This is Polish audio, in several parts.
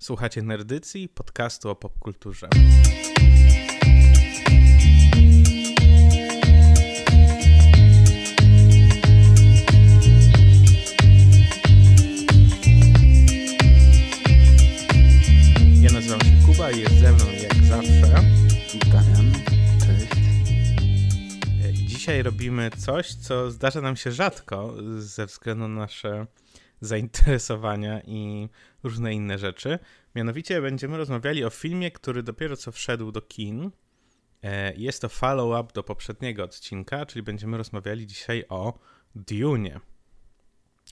Słuchacie Nerdycji, podcastu o popkulturze. Ja nazywam się Kuba i jest ze mną jak zawsze. Damian, cześć. E, Dzisiaj robimy coś, co zdarza nam się rzadko ze względu na nasze zainteresowania i różne inne rzeczy. Mianowicie będziemy rozmawiali o filmie, który dopiero co wszedł do kin. E, Jest to follow-up do poprzedniego odcinka, czyli będziemy rozmawiali dzisiaj o Dune,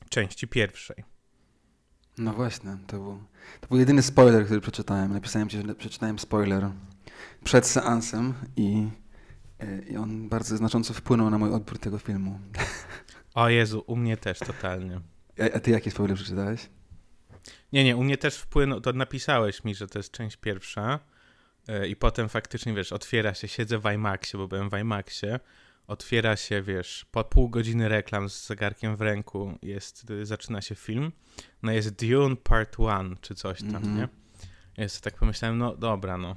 części pierwszej. No właśnie, to był, to był jedyny spoiler, który przeczytałem. Napisałem ci, że przeczytałem spoiler przed seansem i, e, i on bardzo znacząco wpłynął na mój odbiór tego filmu. O Jezu, u mnie też totalnie. A, a ty jaki spoiler przeczytałeś? Nie, nie, u mnie też wpłynął, to napisałeś mi, że to jest część pierwsza e, i potem faktycznie, wiesz, otwiera się, siedzę w IMAXie, bo byłem w IMAXie, otwiera się, wiesz, po pół godziny reklam z zegarkiem w ręku jest, y, zaczyna się film, no jest Dune Part 1 czy coś tam, Mhm. nie? Jest, tak pomyślałem, no dobra, no.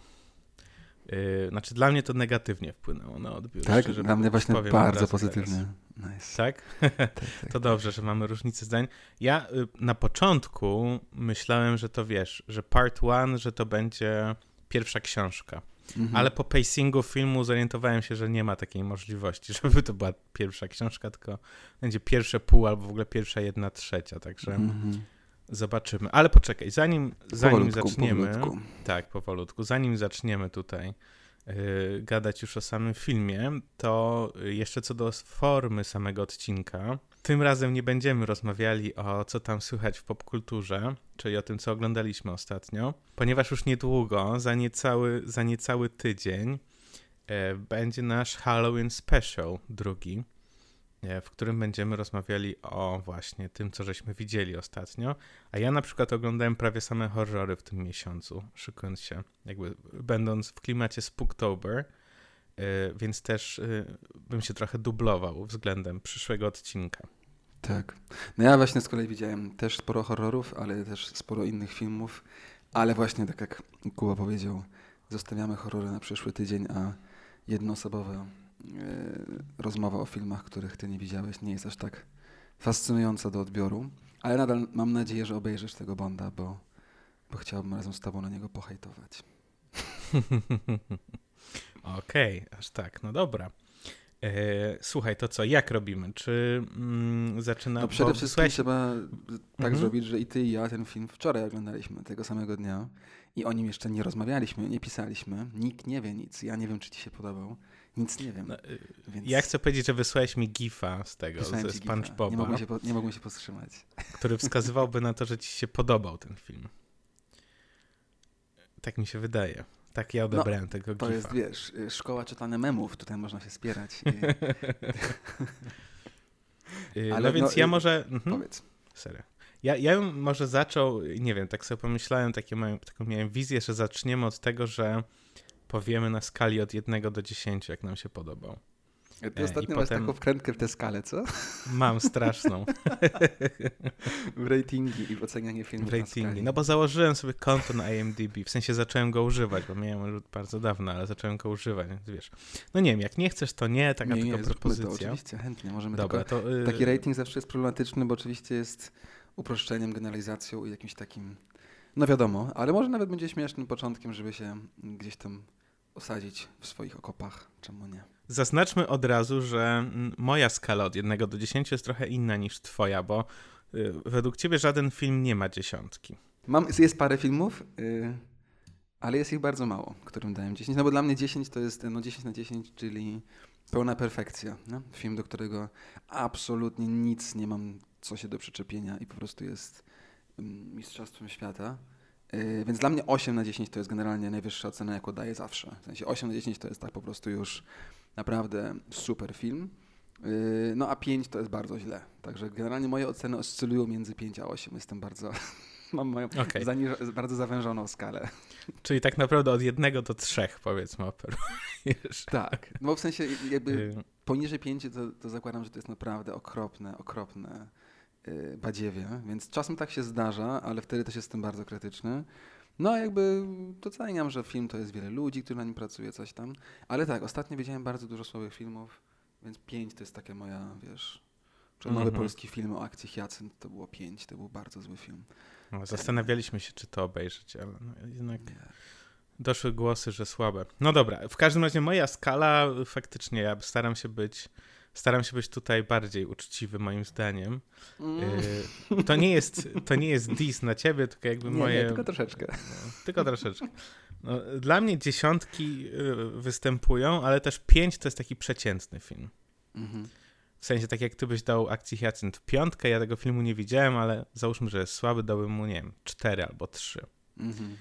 Yy, znaczy dla mnie to negatywnie wpłynęło na odbiór. Tak, szczerze dla mnie właśnie bardzo pozytywnie. teraz. Nice. Tak? Tak, tak. To dobrze, że mamy różnicę zdań. Ja y, na początku myślałem, że to wiesz, że part one, że to będzie pierwsza książka. Mhm. Ale po pacingu filmu zorientowałem się, że nie ma takiej możliwości, żeby to była pierwsza książka, tylko będzie pierwsze pół albo w ogóle pierwsza jedna trzecia, także Mhm. zobaczymy. Ale poczekaj, zanim, zanim Powolutku, zaczniemy, powolutku. tak, powolutku, zanim zaczniemy tutaj gadać już o samym filmie, to y, jeszcze co do formy samego odcinka. Tym razem nie będziemy rozmawiali o co tam słychać w popkulturze, czyli o tym, co oglądaliśmy ostatnio, ponieważ już niedługo, za niecały, za niecały tydzień, e, będzie nasz Halloween Special drugi, w którym będziemy rozmawiali o właśnie tym, co żeśmy widzieli ostatnio. A ja na przykład oglądałem prawie same horrory w tym miesiącu, szykując się, jakby będąc w klimacie Spooktober, e, więc też e, bym się trochę dublował względem przyszłego odcinka. Tak. No ja właśnie z kolei widziałem też sporo horrorów, ale też sporo innych filmów, ale właśnie tak jak Kuba powiedział, zostawiamy horrory na przyszły tydzień, a jednoosobowa e, rozmowa o filmach, których ty nie widziałeś, nie jest aż tak fascynująca do odbioru, ale nadal mam nadzieję, że obejrzysz tego Bonda, bo, bo chciałbym razem z tobą na niego pohejtować. Okej, aż tak, no dobra. E, słuchaj, to co, jak robimy? Czy mm, zaczynamy... No przede bo wszystkim wysłałeś- trzeba tak Mhm. zrobić, że i ty i ja ten film wczoraj oglądaliśmy tego samego dnia i o nim jeszcze nie rozmawialiśmy, nie pisaliśmy. Nikt nie wie nic. Ja nie wiem, czy ci się podobał. Nic nie wiem. No, y, Więc Ja chcę powiedzieć, że wysłałeś mi gifa z tego, wysłałem ze. SpongeBoba, Nie mogłem, się, po- nie mogłem się powstrzymać. który wskazywałby na to, że ci się podobał ten film. Tak mi się wydaje. Tak ja odebrałem tego No, To gifa. jest, wiesz, szkoła czytania memów. Tutaj można się spierać. Y, Ale no więc no, ja może... Mhm. powiedz. Serio. Ja, ja bym może zaczął, nie wiem, tak sobie pomyślałem, takie miałem, taką miałem wizję, że zaczniemy od tego, że powiemy na skali od 1 do 10, jak nam się podobał. Ty i ostatnio masz potem- taką wkrętkę w tę skalę, co? Mam straszną W ratingi i w ocenianie filmów w ratingi. No bo założyłem sobie konto na IMDb, w sensie zacząłem go używać, bo miałem już bardzo dawno, ale zacząłem go używać, wiesz. No nie wiem, jak nie chcesz, to nie, taka nie, nie, tylko to propozycja. oczywiście, chętnie. Możemy Dobra, tylko... to... y, Taki rating zawsze jest problematyczny, bo oczywiście jest uproszczeniem, generalizacją i jakimś takim, no wiadomo, ale może nawet będzie śmiesznym początkiem, żeby się gdzieś tam osadzić w swoich okopach, czemu nie. Zaznaczmy od razu, że mm, moja skala od 1 do 10 jest trochę inna niż twoja, bo y, według ciebie żaden film nie ma dziesiątki. Mam, jest parę filmów, yy, ale jest ich bardzo mało, którym dałem 10, no bo dla mnie 10 to jest no 10 na 10, czyli pełna perfekcja. No? Film, do którego absolutnie nic nie mam co się do przyczepienia i po prostu jest ym, mistrzostwem świata. Yy, więc dla mnie 8 na 10 to jest generalnie najwyższa ocena, jaką daję zawsze. W sensie 8 na 10 to jest tak po prostu już naprawdę super film. Yy, No a 5 to jest bardzo źle. Także generalnie moje oceny oscylują między 5 a 8. Jestem bardzo. Mam moją Okej. zaniż- bardzo zawężoną skalę. Czyli tak naprawdę od 1 do 3 powiedzmy operujesz. Tak. No w sensie jakby Y, poniżej 5 to, to zakładam, że to jest naprawdę okropne, okropne badziewie. Więc czasem tak się zdarza, ale wtedy też jestem bardzo krytyczny. No, jakby doceniam, że film to jest wiele ludzi, którzy na nim pracuje, coś tam. Ale tak, ostatnio widziałem bardzo dużo słabych filmów, więc pięć to jest taka moja, wiesz, czy nowy Mhm. polski film o akcji Hyacynt to było pięć, to był bardzo zły film. No, zastanawialiśmy się, czy to obejrzeć, ale no, jednak doszły głosy, że słabe. No dobra, w każdym razie moja skala, faktycznie ja staram się być, staram się być tutaj bardziej uczciwy moim zdaniem. Mm. Y, to nie jest, to nie jest diss na ciebie, tylko jakby Nie, moje... nie, tylko troszeczkę. No, tylko troszeczkę. No, dla mnie dziesiątki y, występują, ale też pięć to jest taki przeciętny film. Mhm. W sensie, tak jak ty byś dał akcji Hyacynt piątkę, ja tego filmu nie widziałem, ale załóżmy, że jest słaby, dałbym mu, nie wiem, cztery albo trzy. Mhm.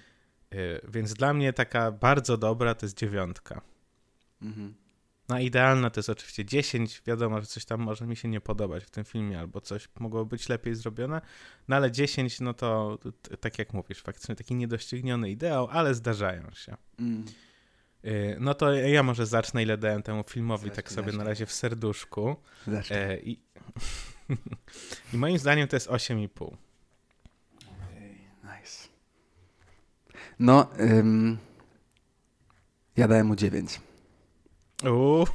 Y, Więc dla mnie taka bardzo dobra to jest dziewiątka. Mhm. No idealna to jest oczywiście 10. Wiadomo, że coś tam może mi się nie podobać w tym filmie, albo coś mogło być lepiej zrobione. No ale 10, no to tak jak mówisz, faktycznie taki niedościgniony ideał, ale zdarzają się. Mm. Y, No to ja może zacznę, ile dałem temu filmowi, Zacznij, tak sobie na zacznij. razie w serduszku. Zacznij. E, I, I moim zdaniem to jest 8,5. Okej, nice. No, ym, ja dałem mu dziewięć. Uuu.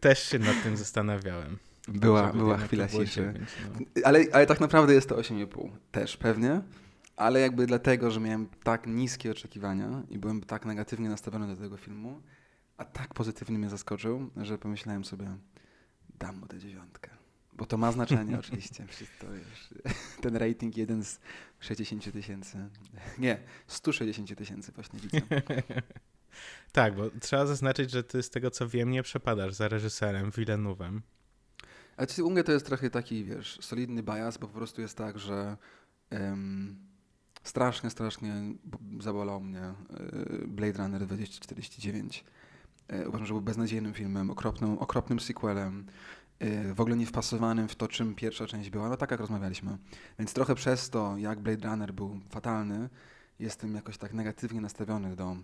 Też się nad tym zastanawiałem. Była, była chwila ciszy. 9, no. Ale, ale tak naprawdę jest to 8,5. Też pewnie. Ale jakby dlatego, że miałem tak niskie oczekiwania i byłem tak negatywnie nastawiony do tego filmu, a tak pozytywnie mnie zaskoczył, że pomyślałem sobie, dam mu tę dziewiątkę. Bo to ma znaczenie oczywiście. To jest ten rating jeden z 60 tysięcy. Nie, 160 tysięcy właśnie widzę. Tak, bo trzeba zaznaczyć, że ty z tego co wiem nie przepadasz za reżyserem Villeneuve'em. A czy u mnie to jest trochę taki, wiesz, solidny bias, bo po prostu jest tak, że em, strasznie, strasznie zabolał mnie e, Blade Runner 2049. E, uważam, że był beznadziejnym filmem, okropnym, okropnym sequelem, e, w ogóle nie wpasowanym w to, czym pierwsza część była. No tak jak rozmawialiśmy. Więc trochę przez to, jak Blade Runner był fatalny, jestem jakoś tak negatywnie nastawiony do,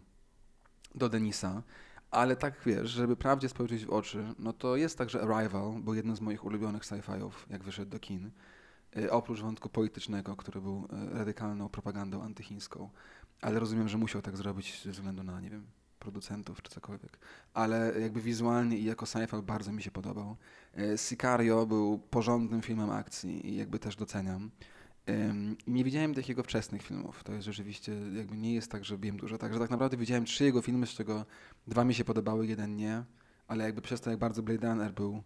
do Denisa. Ale tak wiesz, żeby prawdzie spojrzeć w oczy, no to jest tak, że Arrival był jednym z moich ulubionych sci-fiów, jak wyszedł do kin. Y, oprócz wątku politycznego, który był y, radykalną propagandą antychińską. Ale rozumiem, że musiał tak zrobić ze względu na, nie wiem, producentów czy cokolwiek. Ale jakby wizualnie i jako sci-fi bardzo mi się podobał. Y, Sicario był porządnym filmem akcji i jakby też doceniam. Nie widziałem tych jego wczesnych filmów. To jest rzeczywiście, jakby nie jest tak, że wiem dużo. Także tak naprawdę widziałem trzy jego filmy, z czego dwa mi się podobały, jeden nie. Ale jakby przez to, jak bardzo Blade Runner był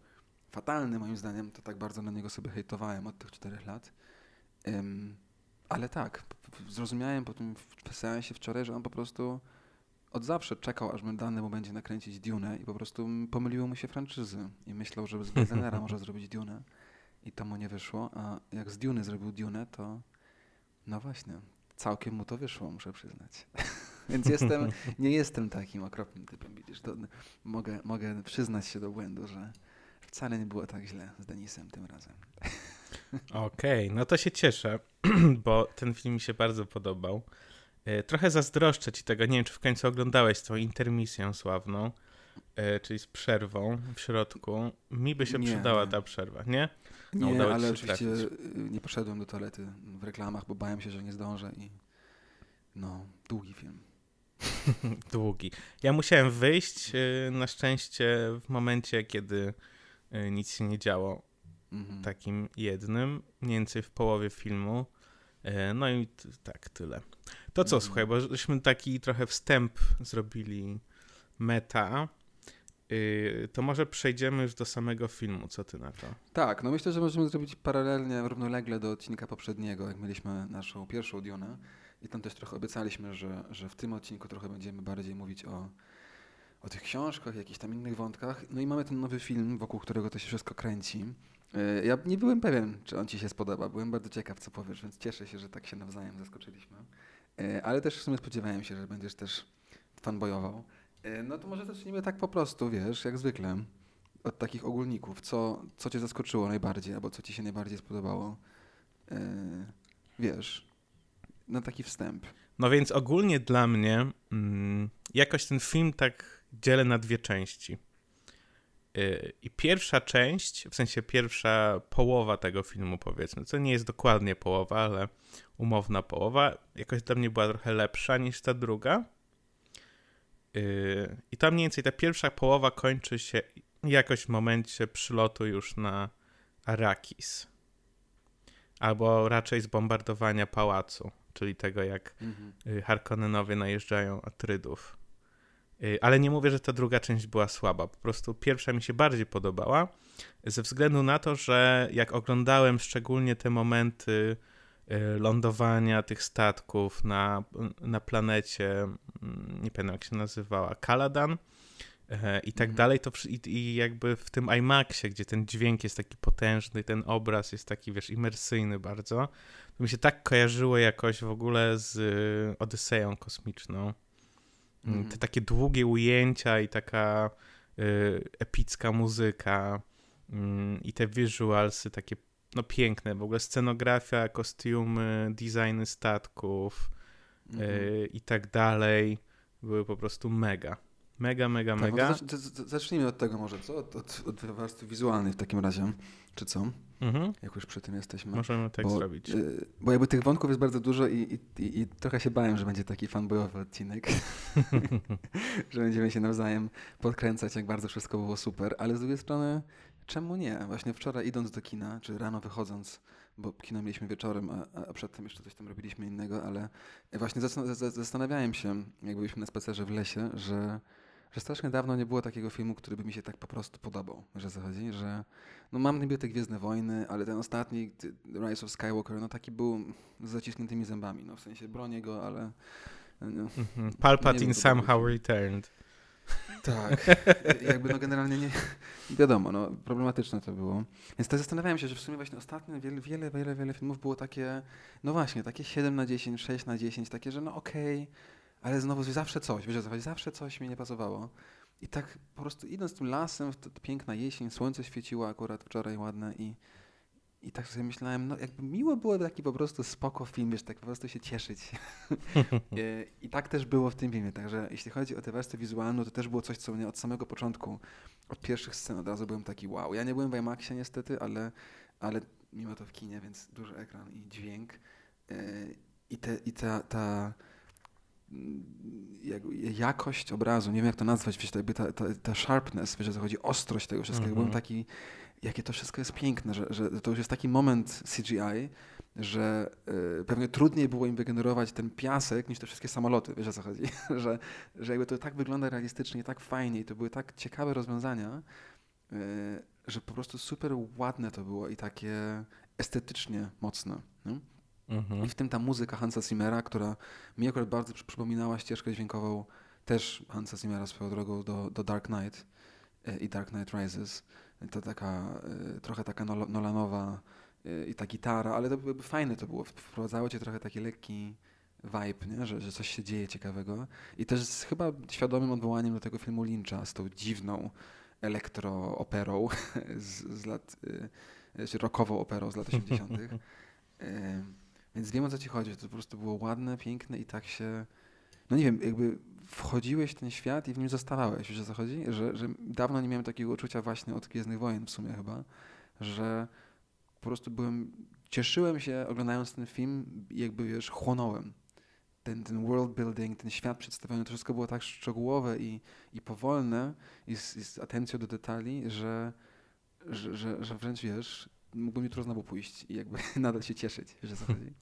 fatalny moim zdaniem, to tak bardzo na niego sobie hejtowałem od tych czterech lat. Ale tak, zrozumiałem po tym seansie wczoraj, że on po prostu od zawsze czekał, aż dane mu będzie nakręcić Dune i po prostu pomyliły mu się franczyzy. I myślał, że z Blade Runnera może zrobić Dune. I to mu nie wyszło, a jak z Dune zrobił Dune, to no właśnie, całkiem mu to wyszło, muszę przyznać. Więc jestem, nie jestem takim okropnym typem, widzisz. To mogę, mogę przyznać się do błędu, że wcale nie było tak źle z Denisem tym razem. Okej, no to się cieszę, bo ten film mi się bardzo podobał. E, Trochę zazdroszczę ci tego, nie wiem czy w końcu oglądałeś tą intermisją sławną, e, czyli z przerwą w środku. Mi by się Nie, przydała nie. ta przerwa, nie? No, Nie, ale oczywiście trafić. y, nie poszedłem do toalety w reklamach, bo bałem się, że nie zdążę i no, długi film. Długi. Ja musiałem wyjść e, na szczęście w momencie, kiedy e, nic się nie działo Mhm. takim jednym, mniej więcej w połowie filmu. No i tak, tyle. To co, Mhm. słuchaj, bo żeśmy taki trochę wstęp zrobili meta, y, to może przejdziemy już do samego filmu, co ty na to? Tak, no myślę, że możemy zrobić paralelnie, równolegle do odcinka poprzedniego, jak mieliśmy naszą pierwszą Dionę. I tam też trochę obiecaliśmy, że, że w tym odcinku trochę będziemy bardziej mówić o, o tych książkach, jakichś tam innych wątkach. No i mamy ten nowy film, wokół którego to się wszystko kręci. Yy, Ja nie byłem pewien, czy on ci się spodoba. Byłem bardzo ciekaw, co powiesz, więc cieszę się, że tak się nawzajem zaskoczyliśmy. Yy, Ale też w sumie spodziewałem się, że będziesz też fanboyował. Yy, No to może zacznijmy tak po prostu, wiesz, jak zwykle od takich ogólników. Co, co cię zaskoczyło najbardziej, albo co ci się najbardziej spodobało? Yy, wiesz, na taki wstęp. No więc ogólnie dla mnie mm, jakoś ten film tak dzielę na dwie części. Y, I pierwsza część, w sensie pierwsza połowa tego filmu, powiedzmy, co nie jest dokładnie połowa, ale umowna połowa, jakoś dla mnie była trochę lepsza niż ta druga. Y, I tam mniej więcej ta pierwsza połowa kończy się jakoś w momencie przylotu już na Arrakis. Albo raczej zbombardowania pałacu, czyli tego, jak mhm. Harkonnenowie najeżdżają Atrydów. Y, ale nie mówię, że ta druga część była słaba. Po prostu pierwsza mi się bardziej podobała, ze względu na to, że jak oglądałem szczególnie te momenty y, lądowania tych statków na, na planecie, mm, nie pamiętam jak się nazywała, Kaladan e, i tak mhm. dalej, to i, i, jakby w tym IMAXie, gdzie ten dźwięk jest taki potężny, ten obraz jest taki, wiesz, imersyjny bardzo, to mi się tak kojarzyło jakoś w ogóle z y, Odyseją kosmiczną. Mm. Te takie długie ujęcia i taka y, epicka muzyka y, i te visualsy takie no piękne, w ogóle scenografia, kostiumy, designy statków y, mm. i tak dalej były po prostu mega. Mega, mega, tak, mega. No zacznijmy od tego może, co? Od, od, od warstwy wizualnej w takim razie, czy co? Mhm. Jak już przy tym jesteśmy. Możemy tak bo, zrobić. Y, bo jakby tych wątków jest bardzo dużo i, i, i trochę się bałem, że będzie taki fanboyowy odcinek. że będziemy się nawzajem podkręcać, jak bardzo wszystko było super, ale z drugiej strony czemu nie? Właśnie wczoraj idąc do kina, czy rano wychodząc, bo kino mieliśmy wieczorem, a, a przedtem jeszcze coś tam robiliśmy innego, ale właśnie zastanawiałem się, jak byliśmy na spacerze w lesie, że że strasznie dawno nie było takiego filmu, który by mi się tak po prostu podobał, że zachodzi, że no mam niby te Gwiezdne Wojny, ale ten ostatni, Rise of Skywalker, no taki był z zaciśniętymi zębami, no w sensie bronię go, ale... No, mm-hmm. Palpatine somehow returned. Tak, jakby no generalnie nie, wiadomo, no problematyczne to było. Więc tak zastanawiałem się, że w sumie właśnie ostatnio wiele, wiele, wiele, wiele filmów było takie, no właśnie, takie 7 na 10, 6 na 10, takie, że no okej, okay, ale znowu zawsze coś, wiesz zawsze coś mi nie pasowało. I tak po prostu idąc tym lasem, piękna jesień, słońce świeciło akurat wczoraj ładne i, i tak sobie myślałem, no jakby miło było taki po prostu spoko film, wiesz, tak po prostu się cieszyć. I, I tak też było w tym filmie, także jeśli chodzi o tę wersję wizualną, to też było coś, co mnie od samego początku, od pierwszych scen od razu byłem taki wow. Ja nie byłem w IMAXie niestety, ale, ale mimo to w kinie, więc duży ekran i dźwięk. Yy, I, te, i ta, ta jakość obrazu, nie wiem jak to nazwać, wiesz, jakby ta, ta, ta sharpness, wiesz, o co chodzi, ostrość tego wszystkiego. Mm -hmm. Byłem taki, jakie to wszystko jest piękne, że, że to już jest taki moment CGI, że y, pewnie trudniej było im wygenerować ten piasek niż te wszystkie samoloty, wiesz o co chodzi, że, że jakby to tak wygląda realistycznie, tak fajnie i to były tak ciekawe rozwiązania, y, że po prostu super ładne to było i takie estetycznie mocne. Mhm. I w tym ta muzyka Hansa Zimmera, która mi akurat bardzo przypominała ścieżkę dźwiękową też Hansa Zimmera swoją drogą do, do Dark Knight e, i Dark Knight Rises. To taka, e, trochę taka Nolanowa e, i ta gitara, ale to by fajne to było. Wprowadzało cię trochę taki lekki vibe, nie? Że, że coś się dzieje ciekawego. I też z chyba świadomym odwołaniem do tego filmu Lyncha z tą dziwną elektrooperą z, z lat, y, rockową operą z lat 80. Więc wiem o co ci chodzi, to po prostu było ładne, piękne i tak się, no nie wiem, jakby wchodziłeś w ten świat i w nim zostawałeś, wiesz o co chodzi? Że, że dawno nie miałem takiego uczucia właśnie od Gwiezdnych Wojen w sumie chyba, że po prostu byłem, cieszyłem się oglądając ten film jakby wiesz, chłonąłem. Ten, ten world building, ten świat przedstawiony, to wszystko było tak szczegółowe i, i powolne i z, i z atencją do detali, że, że, że, że wręcz wiesz, mógłbym jutro znowu pójść i jakby nadal się cieszyć, że co chodzi.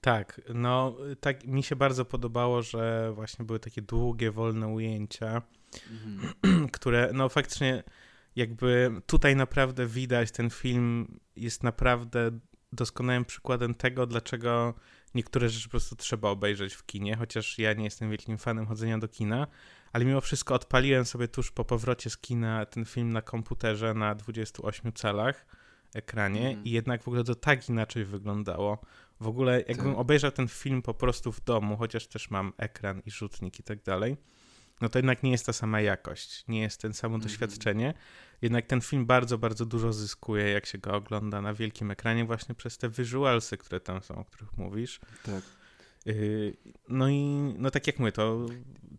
Tak, no tak mi się bardzo podobało, że właśnie były takie długie, wolne ujęcia, mhm. które no faktycznie jakby tutaj naprawdę widać, ten film jest naprawdę doskonałym przykładem tego, dlaczego niektóre rzeczy po prostu trzeba obejrzeć w kinie, chociaż ja nie jestem wielkim fanem chodzenia do kina, ale mimo wszystko odpaliłem sobie tuż po powrocie z kina ten film na komputerze na 28 calach ekranie mm. i jednak w ogóle to tak inaczej wyglądało. W ogóle jakbym tak. obejrzał ten film po prostu w domu, chociaż też mam ekran i rzutnik i tak dalej, no to jednak nie jest ta sama jakość, nie jest ten samo mm. doświadczenie. Jednak ten film bardzo, bardzo dużo zyskuje, jak się go ogląda na wielkim ekranie, właśnie przez te visualsy, które tam są, o których mówisz. Tak. Yy, no i no tak jak mówię, to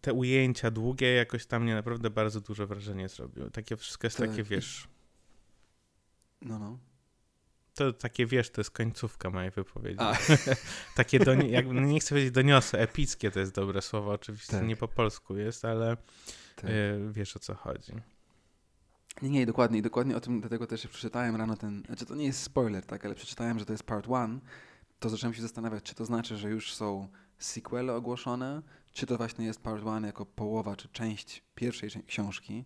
te ujęcia długie jakoś tam mnie naprawdę bardzo duże wrażenie zrobiły. Takie wszystko jest tak. takie, wiesz... No, no. To takie, wiesz, to jest końcówka mojej wypowiedzi. takie, do, jak, nie chcę powiedzieć doniosłe, epickie to jest dobre słowo, oczywiście tak. nie po polsku jest, ale tak. yy, wiesz o co chodzi. Nie, nie, dokładnie. Dokładnie o tym, dlatego też przeczytałem rano ten, znaczy to nie jest spoiler, tak, ale przeczytałem, że to jest part one, to zacząłem się zastanawiać, czy to znaczy, że już są sequele ogłoszone, czy to właśnie jest part one jako połowa, czy część pierwszej książki.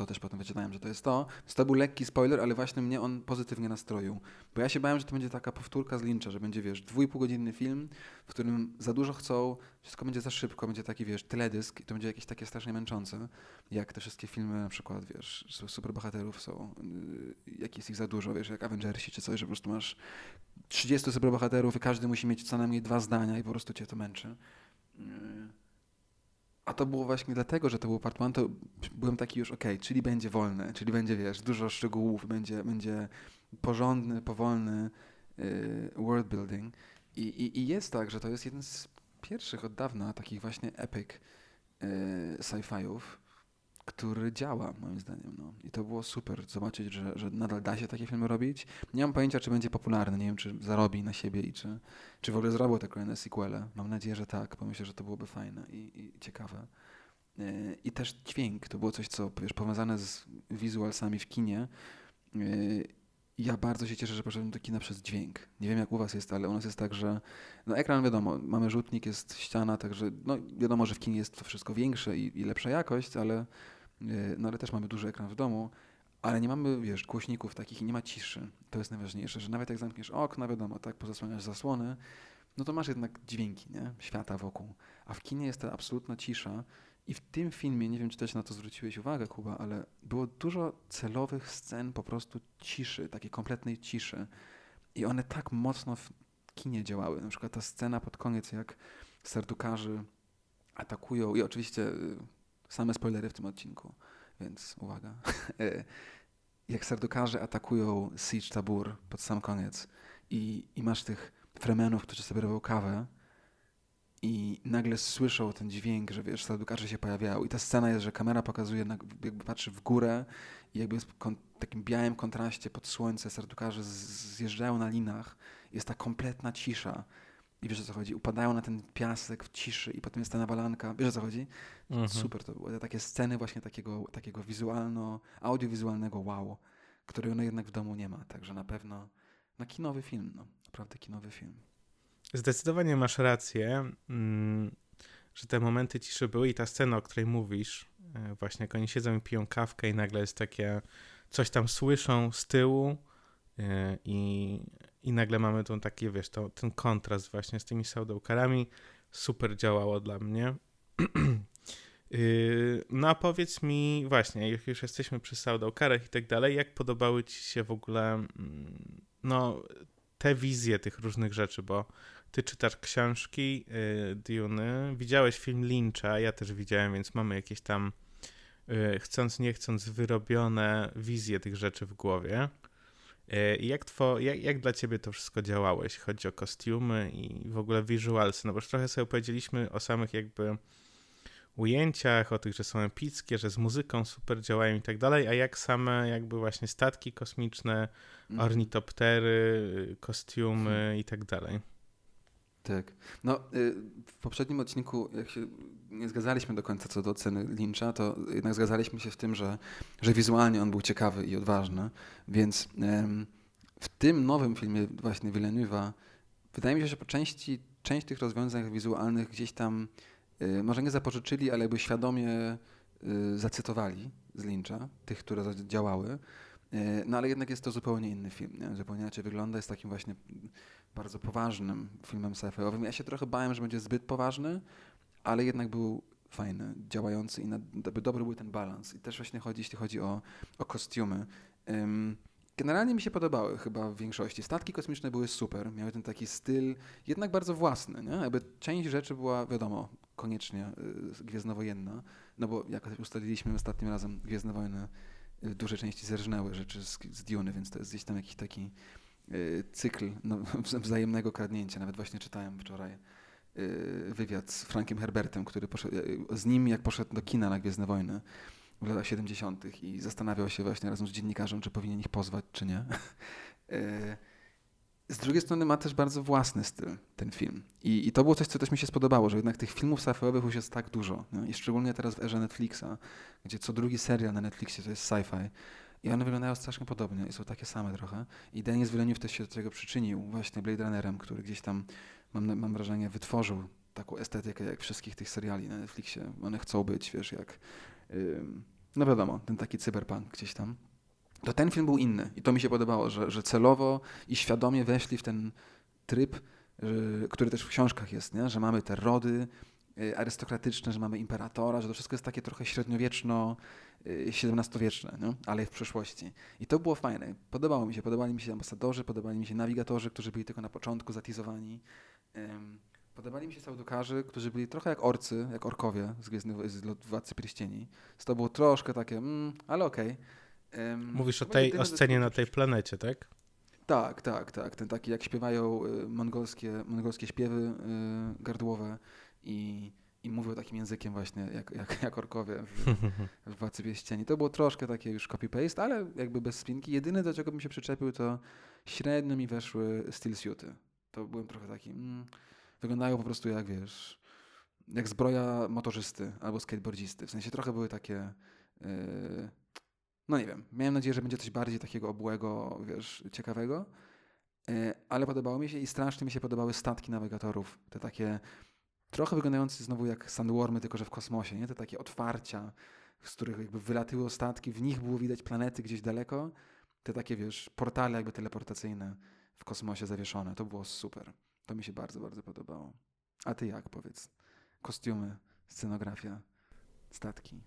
To też potem wyczytałem, że to jest to. Więc to był lekki spoiler, ale właśnie mnie on pozytywnie nastroił. Bo ja się bałem, że to będzie taka powtórka z Lyncha, że będzie, wiesz, dwójpółgodzinny film, w którym za dużo chcą, wszystko będzie za szybko, będzie taki, wiesz, teledysk i to będzie jakieś takie strasznie męczące, jak te wszystkie filmy na przykład, wiesz, superbohaterów są, yy, jak jest ich za dużo, wiesz, jak Avengersi czy coś, że po prostu masz 30 superbohaterów i każdy musi mieć co najmniej dwa zdania i po prostu cię to męczy. Yy. A to było właśnie dlatego, że to był part one, to byłem taki już, okay, czyli będzie wolne, czyli będzie, wiesz, dużo szczegółów, będzie, będzie porządny, powolny yy, world building. I, i, I jest tak, że to jest jeden z pierwszych od dawna takich właśnie epic yy, sci-fiów, który działa, moim zdaniem. No. I to było super zobaczyć, że, że nadal da się takie filmy robić. Nie mam pojęcia, czy będzie popularny, nie wiem, czy zarobi na siebie i czy, czy w ogóle zrobią te kolejne sequele. Mam nadzieję, że tak, bo myślę, że to byłoby fajne i, i ciekawe. E, I też dźwięk, to było coś, co wiesz, powiązane z wizualsami w kinie. E, ja bardzo się cieszę, że poszedłem do kina przez dźwięk. Nie wiem jak u was jest, ale u nas jest tak, że no ekran wiadomo, mamy rzutnik, jest ściana, także no wiadomo, że w kinie jest to wszystko większe i, i lepsza jakość, ale no ale też mamy duży ekran w domu, ale nie mamy, wiesz, głośników takich i nie ma ciszy. To jest najważniejsze, że nawet jak zamkniesz okno, wiadomo, tak, pozasłaniasz zasłony, no to masz jednak dźwięki, nie? Świata wokół. A w kinie jest ta absolutna cisza i w tym filmie, nie wiem, czy też na to zwróciłeś uwagę, Kuba, ale było dużo celowych scen po prostu ciszy, takiej kompletnej ciszy. I one tak mocno w kinie działały. Na przykład ta scena pod koniec, jak serdukarzy atakują i oczywiście y, Same spoilery w tym odcinku, więc uwaga. E, jak serdukarze atakują Siege Tabur pod sam koniec i, i masz tych fremenów, którzy sobie robią kawę i nagle słyszą ten dźwięk, że wiesz, serdukarze się pojawiają i ta scena jest, że kamera pokazuje, jakby patrzy w górę i jakby w takim białym kontraście pod słońce serdukarze zjeżdżają na linach jest ta kompletna cisza i wiesz o co chodzi? Upadają na ten piasek w ciszy i potem jest ta nawalanka. Wiesz o co chodzi? Mhm. Super to było. Takie sceny właśnie takiego, takiego wizualno, audiowizualnego wow, którego no jednak w domu nie ma. Także na pewno na kinowy film, no. Naprawdę kinowy film. Zdecydowanie masz rację, mm, że te momenty ciszy były i ta scena, o której mówisz, e, właśnie jak oni siedzą i piją kawkę i nagle jest takie, coś tam słyszą z tyłu e, i i nagle mamy tą taki, wiesz, ten kontrast właśnie z tymi saudołkarami. Super działało dla mnie. Yy, no a powiedz mi właśnie, jak już jesteśmy przy saudołkarach i tak dalej, jak podobały ci się w ogóle mm, no, te wizje tych różnych rzeczy, bo ty czytasz książki yy, Dune, widziałeś film Lyncha, ja też widziałem, więc mamy jakieś tam yy, chcąc nie chcąc wyrobione wizje tych rzeczy w głowie. E, jak, two, jak, jak dla ciebie to wszystko działało, jeśli chodzi o kostiumy i w ogóle visualsy? No bo już trochę sobie powiedzieliśmy o samych jakby ujęciach, o tych, że są epickie, że z muzyką super działają i tak dalej, a jak same jakby właśnie statki kosmiczne, mhm. ornitoptery, kostiumy mhm. i tak dalej? Tak. No, y, w poprzednim odcinku, jak się nie zgadzaliśmy do końca co do oceny Lyncha, to jednak zgadzaliśmy się w tym, że, że wizualnie on był ciekawy i odważny, więc w tym nowym filmie właśnie Villeneuve'a wydaje mi się, że po części część tych rozwiązań wizualnych gdzieś tam y, może nie zapożyczyli, ale jakby świadomie y, zacytowali z Lyncha, tych, które działały. No ale jednak jest to zupełnie inny film, nie? zupełnie inaczej wygląda, jest takim właśnie bardzo poważnym filmem sci-fiowym. Ja się trochę bałem, że będzie zbyt poważny, ale jednak był fajny, działający i na, dobry był ten balans. I też właśnie chodzi, jeśli chodzi o, o kostiumy. Um, generalnie mi się podobały chyba w większości. Statki kosmiczne były super, miały ten taki styl, jednak bardzo własny. Nie? Jakby część rzeczy była, wiadomo, koniecznie y, gwiezdnowojenna, no bo jak ustaliliśmy ostatnim razem, Gwiezdne Wojny y, w dużej części zerżnęły rzeczy z, z Dune, więc to jest gdzieś tam jakiś taki y, cykl no, wzajemnego kradnięcia. Nawet właśnie czytałem wczoraj y, wywiad z Frankiem Herbertem, który poszedł, z nim jak poszedł do kina na Gwiezdne Wojny w latach 70. i zastanawiał się właśnie razem z dziennikarzem, czy powinien ich pozwać, czy nie. Z drugiej strony ma też bardzo własny styl ten film. I, I, to było coś, co też mi się spodobało, że jednak tych filmów sci-fiowych już jest tak dużo. Nie? I szczególnie teraz w erze Netflixa, gdzie co drugi serial na Netflixie to jest sci-fi. I one wyglądają strasznie podobnie i są takie same trochę. I Denis Villeneuve też się do tego przyczynił właśnie Blade Runnerem, który gdzieś tam, mam, mam wrażenie, wytworzył taką estetykę jak wszystkich tych seriali na Netflixie. One chcą być, wiesz, jak... Yy, no wiadomo, ten taki cyberpunk gdzieś tam to ten film był inny. I to mi się podobało, że, że celowo i świadomie weszli w ten tryb, który też w książkach jest, nie? że mamy te rody y, arystokratyczne, że mamy imperatora, że to wszystko jest takie trochę średniowieczno, XVII-wieczne, y, ale w przyszłości. I to było fajne. Podobało mi się. Podobali mi się ambasadorzy, podobali mi się nawigatorzy, którzy byli tylko na początku zatizowani. Podobali mi się saudukarzy, którzy byli trochę jak orcy, jak orkowie z, Gwiezdny, z Władcy Pierścieni. To było troszkę takie, mm, ale okej. Okay. Mówisz o tej o scenie na tej planecie, tak? Tak, tak, tak. Ten taki, jak śpiewają y, mongolskie, mongolskie śpiewy y, gardłowe i, i mówią takim językiem właśnie, jak, jak, jak orkowie w, w Władcy Wieścieni. To było troszkę takie już copy-paste, ale jakby bez spinki. Jedyne, do czego bym się przyczepił, to średnio mi weszły steel suity. To byłem trochę taki... Mm, wyglądają po prostu jak, wiesz, jak zbroja motorzysty albo skateboardzisty. W sensie trochę były takie... Yy, no nie wiem, miałem nadzieję, że będzie coś bardziej takiego obłego, wiesz, ciekawego, e, ale podobało mi się i strasznie mi się podobały statki nawigatorów, te takie trochę wyglądające znowu jak sandwormy, tylko że w kosmosie, nie? Te takie otwarcia, z których jakby wylatyły statki, w nich było widać planety gdzieś daleko, te takie, wiesz, portale jakby teleportacyjne w kosmosie zawieszone. To było super. To mi się bardzo, bardzo podobało. A ty jak, powiedz? Kostiumy, scenografia, statki.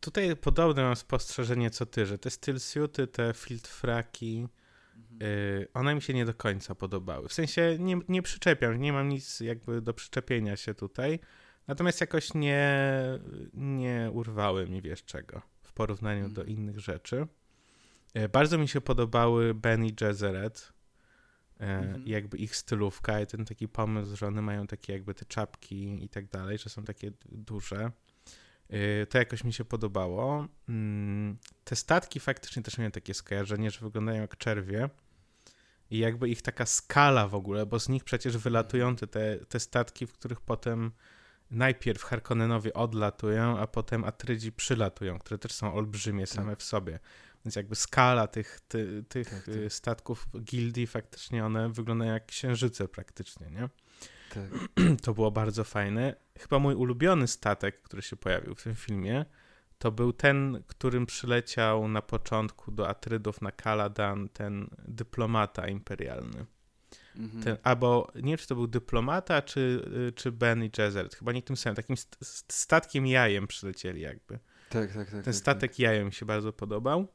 Tutaj podobne mam spostrzeżenie co ty, że te stillsuity, te filtrfraki, mhm. y, one mi się nie do końca podobały. W sensie nie, nie przyczepiam, nie mam nic jakby do przyczepienia się tutaj, natomiast jakoś nie, nie urwały mi wiesz czego w porównaniu mhm. do innych rzeczy. Y, bardzo mi się podobały Ben i Jezeret, y, mhm. jakby ich stylówka i ten taki pomysł, że one mają takie jakby te czapki i tak dalej, że są takie duże. Y, to jakoś mi się podobało. Mm, te statki faktycznie też miałem takie skojarzenie, że wyglądają jak czerwie. I jakby ich taka skala w ogóle, bo z nich przecież wylatują te, te statki, w których potem najpierw Harkonnenowie odlatują, a potem Atrydzi przylatują, które też są olbrzymie tak. same w sobie. Więc jakby skala tych, ty, tych tak, tak. statków gildii faktycznie one wyglądają jak księżyce praktycznie, nie? Tak. To było bardzo fajne. Chyba mój ulubiony statek, który się pojawił w tym filmie, to był ten, którym przyleciał na początku do Atrydów na Kaladan ten dyplomata imperialny. Mhm. Ten, albo nie wiem, czy to był dyplomata, czy, czy Ben i Jezert. Chyba nie tym samym. Takim statkiem jajem przylecieli jakby. Tak, tak, tak. Ten tak, statek tak. jajem mi się bardzo podobał.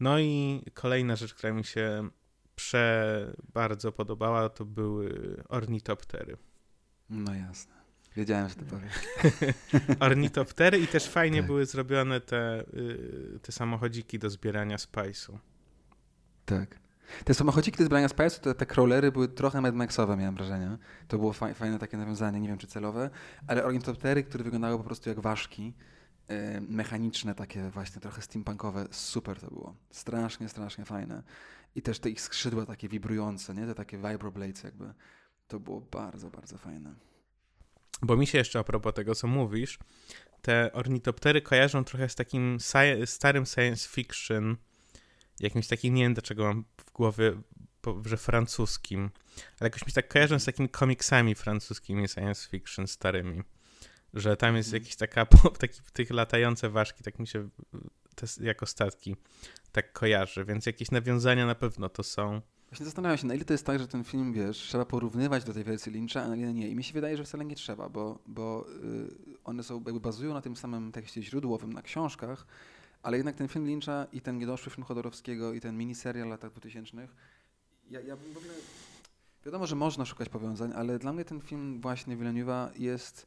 No i kolejna rzecz, która mi się prze bardzo podobała, to były ornitoptery. No jasne. Wiedziałem, że to powiesz. Ornitoptery i też fajnie tak. były zrobione te, y, te samochodziki do zbierania spajsu. Tak. Te samochodziki do zbierania spajsu, te, te crawlery były trochę Mad Maxowe, miałem wrażenie. To było fa fajne takie nawiązanie, nie wiem czy celowe, ale ornitoptery, które wyglądały po prostu jak ważki, mechaniczne, takie właśnie trochę steampunkowe, super to było. Strasznie, strasznie fajne. I też te ich skrzydła takie wibrujące, nie? Te takie vibroblades jakby. To było bardzo, bardzo fajne. Bo mi się jeszcze a propos tego, co mówisz, te ornitoptery kojarzą trochę z takim sci starym science fiction, jakimś takim, nie wiem dlaczego mam w głowie, że francuskim, ale jakoś mi tak kojarzą z takimi komiksami francuskimi science fiction starymi, że tam jest mm. jakiś taka, taki, tych latające ważki, tak mi się te, jako statki tak kojarzy, więc jakieś nawiązania na pewno to są. Właśnie zastanawiam się, na ile to jest tak, że ten film, wiesz, trzeba porównywać do tej wersji Lyncha, a na ile nie. I mi się wydaje, że wcale nie trzeba, bo, bo y, one są, jakby bazują na tym samym tekście źródłowym, na książkach, ale jednak ten film Lyncha i ten niedoszły film Chodorowskiego i ten miniserial latach 2000 ja, ja bym w ogóle... Wiadomo, że można szukać powiązań, ale dla mnie ten film właśnie Villeneuve'a jest...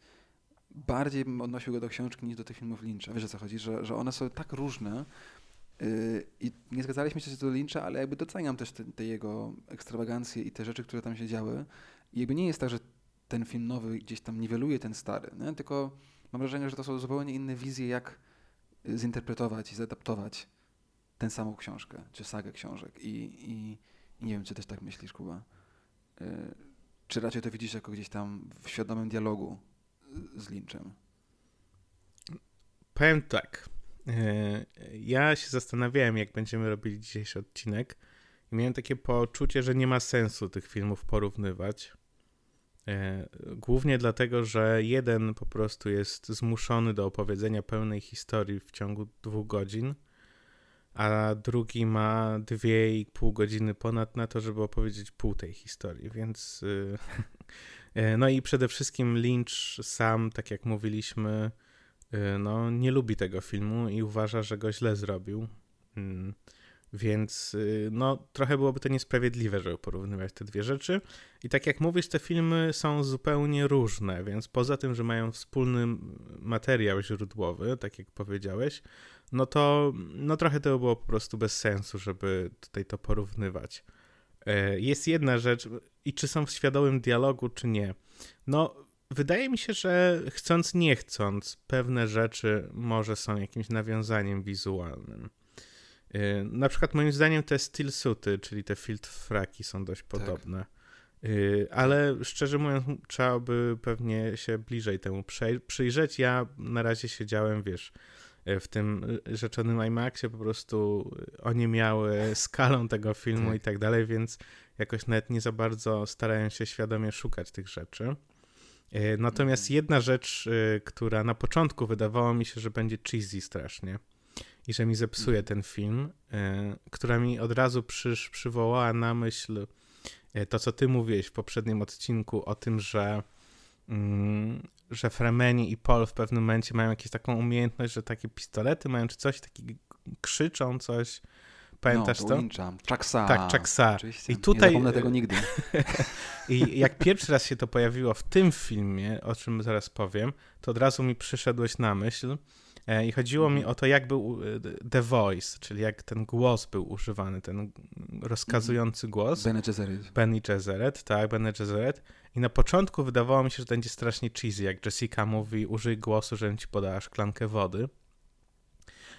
Bardziej bym odnosił go do książki niż do tych filmów Lyncha. Wiesz o co chodzi? Że, że one są tak różne, Yy, I nie zgadzaliśmy się do Lyncha, ale jakby doceniam też te, te, jego ekstrawagancje i te rzeczy, które tam się działy. I jakby nie jest tak, że ten film nowy gdzieś tam niweluje ten stary, nie? tylko mam wrażenie, że to są zupełnie inne wizje, jak zinterpretować i zaadaptować tę samą książkę, czy sagę książek. I, i, i nie wiem, czy też tak myślisz, Kuba. Yy, czy raczej to widzisz jako gdzieś tam w świadomym dialogu z Lynchem? Powiem tak. E, ja się zastanawiałem, jak będziemy robili dzisiejszy odcinek, i miałem takie poczucie, że nie ma sensu tych filmów porównywać. E, głównie dlatego, że jeden po prostu jest zmuszony do opowiedzenia pełnej historii w ciągu dwóch godzin, a drugi ma dwie i pół godziny ponad na to, żeby opowiedzieć pół tej historii, więc. E, no i przede wszystkim Lynch sam, tak jak mówiliśmy, Y, no, nie lubi tego filmu i uważa, że go źle zrobił. Mm, więc y, no, trochę byłoby to niesprawiedliwe, żeby porównywać te dwie rzeczy. I tak jak mówisz, te filmy są zupełnie różne, więc poza tym, że mają wspólny materiał źródłowy, tak jak powiedziałeś, no to no trochę to było po prostu bez sensu, żeby tutaj to porównywać. E, jest jedna rzecz, i czy są w świadomym dialogu, czy nie. No, Wydaje mi się, że chcąc nie chcąc, pewne rzeczy może są jakimś nawiązaniem wizualnym. Y, na przykład moim zdaniem te steel suity, czyli te field fraki są dość tak. podobne. Tak. Ale szczerze mówiąc, trzeba by pewnie się bliżej temu przyjrzeć. Ja na razie siedziałem, wiesz, w tym rzeczonym IMAXie, po prostu oni miały skalą tego filmu tak. i tak dalej, więc jakoś nawet nie za bardzo starają się świadomie szukać tych rzeczy. E, natomiast mhm. jedna rzecz, e, która na początku wydawało mi się, że będzie cheesy strasznie i że mi zepsuje mhm. ten film, e, która mi od razu przysz, przywołała na myśl to, co ty mówiłeś w poprzednim odcinku o tym, że, że Fremeni i Paul w pewnym momencie mają jakąś taką umiejętność, że takie pistolety mają czy coś, taki krzyczą coś Pamiętasz no, to? Lyncha. Chucksa. Tak, Chucksa. I tutaj... Nie zapomnę tego nigdy. I jak pierwszy raz się to pojawiło w tym filmie, o czym zaraz powiem, to od razu mi przyszedłeś na myśl i chodziło mi mhm. o to, jak był e, The Voice, czyli jak ten głos był używany, ten rozkazujący głos. Bene Gesserit. Benny Gesserit, tak, Bene Gesserit. I na początku wydawało mi się, że to będzie strasznie cheesy, jak Jessica mówi, użyj głosu, żebym ci podała szklankę wody.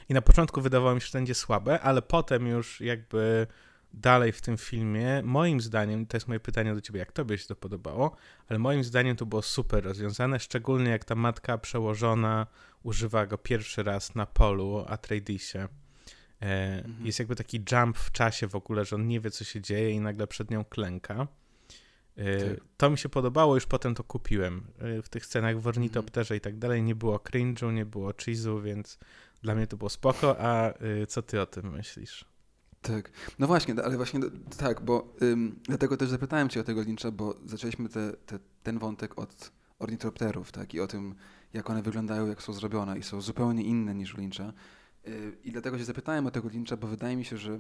I na początku wydawało mi się, że będzie słabe, ale potem już jakby dalej w tym filmie, moim zdaniem, to jest moje pytanie do ciebie, jak tobie się to podobało, ale moim zdaniem to było super rozwiązane, szczególnie jak ta matka przełożona używa go pierwszy raz na polu Atreidisie. E, mhm. Jest jakby taki jump w czasie w ogóle, że on nie wie, co się dzieje i nagle przed nią klęka. E, tak. To mi się podobało, już potem to kupiłem. E, w tych scenach w ornitopterze mhm. i tak dalej nie było cringe'u, nie było cheese'u, więc dla mnie to było spoko, a co ty o tym myślisz? Tak, no właśnie, ale właśnie tak, bo ym, dlatego też zapytałem cię o tego Lyncha, bo zaczęliśmy te, te, ten wątek od ornitopterów, tak, i o tym, jak one wyglądają, jak są zrobione i są zupełnie inne niż Lyncha. Yy, I dlatego się zapytałem o tego Lyncha, bo wydaje mi się, że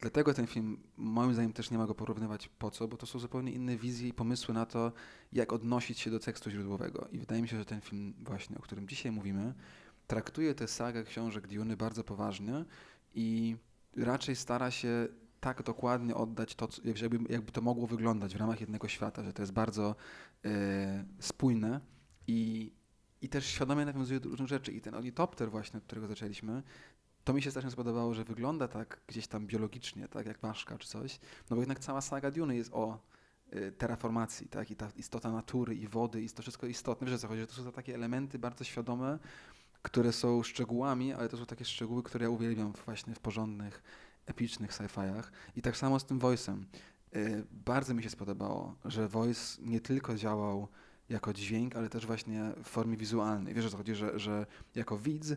dlatego ten film, moim zdaniem, też nie ma go porównywać po co, bo to są zupełnie inne wizje i pomysły na to, jak odnosić się do tekstu źródłowego. I wydaje mi się, że ten film właśnie, o którym dzisiaj mówimy, traktuje tę sagę książek Duny bardzo poważnie i raczej stara się tak dokładnie oddać to, jakby, jakby to mogło wyglądać w ramach jednego świata, że to jest bardzo e, spójne i, i też świadomie nawiązuje do różnych rzeczy. I ten ornitopter właśnie, od którego zaczęliśmy, to mi się strasznie spodobało, że wygląda tak gdzieś tam biologicznie, tak jak ważka czy coś, no bo jednak cała saga Duny jest o y, terraformacji, tak, i ta istota natury i wody i to wszystko istotne. Wiesz o co chodzi, że to są takie elementy bardzo świadome, które są szczegółami, ale to są takie szczegóły, które ja uwielbiam właśnie w porządnych, epicznych sci-fiach. I tak samo z tym voice'em. Y, bardzo mi się spodobało, że voice nie tylko działał jako dźwięk, ale też właśnie w formie wizualnej. Wiesz o co chodzi, że, że jako widz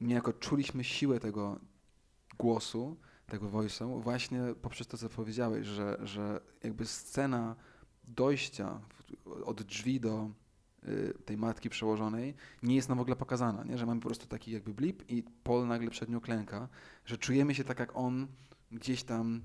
niejako czuliśmy siłę tego głosu, tego voice'u właśnie poprzez to, co powiedziałeś, że, że jakby scena dojścia od drzwi do Y, tej matki przełożonej nie jest nam w ogóle pokazana, nie? że mamy po prostu taki jakby blip i Paul nagle przed nią klęka, że czujemy się tak jak on gdzieś tam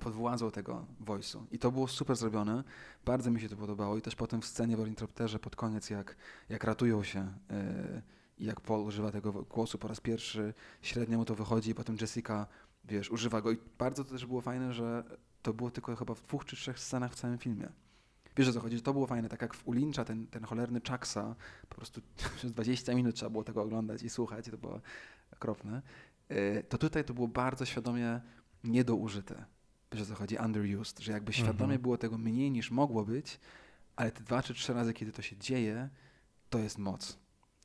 pod władzą tego voice'u. I to było super zrobione, bardzo mi się to podobało i też potem w scenie w Ornitopterze pod koniec, jak, jak ratują się yy, i jak Paul używa tego głosu po raz pierwszy, średnio mu to wychodzi i potem Jessica, wiesz, używa go i bardzo to też było fajne, że to było tylko chyba w dwóch czy trzech scenach w całym filmie. Wiesz o co chodzi, to było fajne, tak jak w Ulincza ten, ten cholerny Chucksa, po prostu przez 20 minut trzeba było tego oglądać i słuchać, to było okropne. E, to tutaj to było bardzo świadomie niedoużyte. Wiesz o co chodzi, underused, że jakby świadomie mhm. było tego mniej niż mogło być, ale te dwa czy trzy razy, kiedy to się dzieje, to jest moc.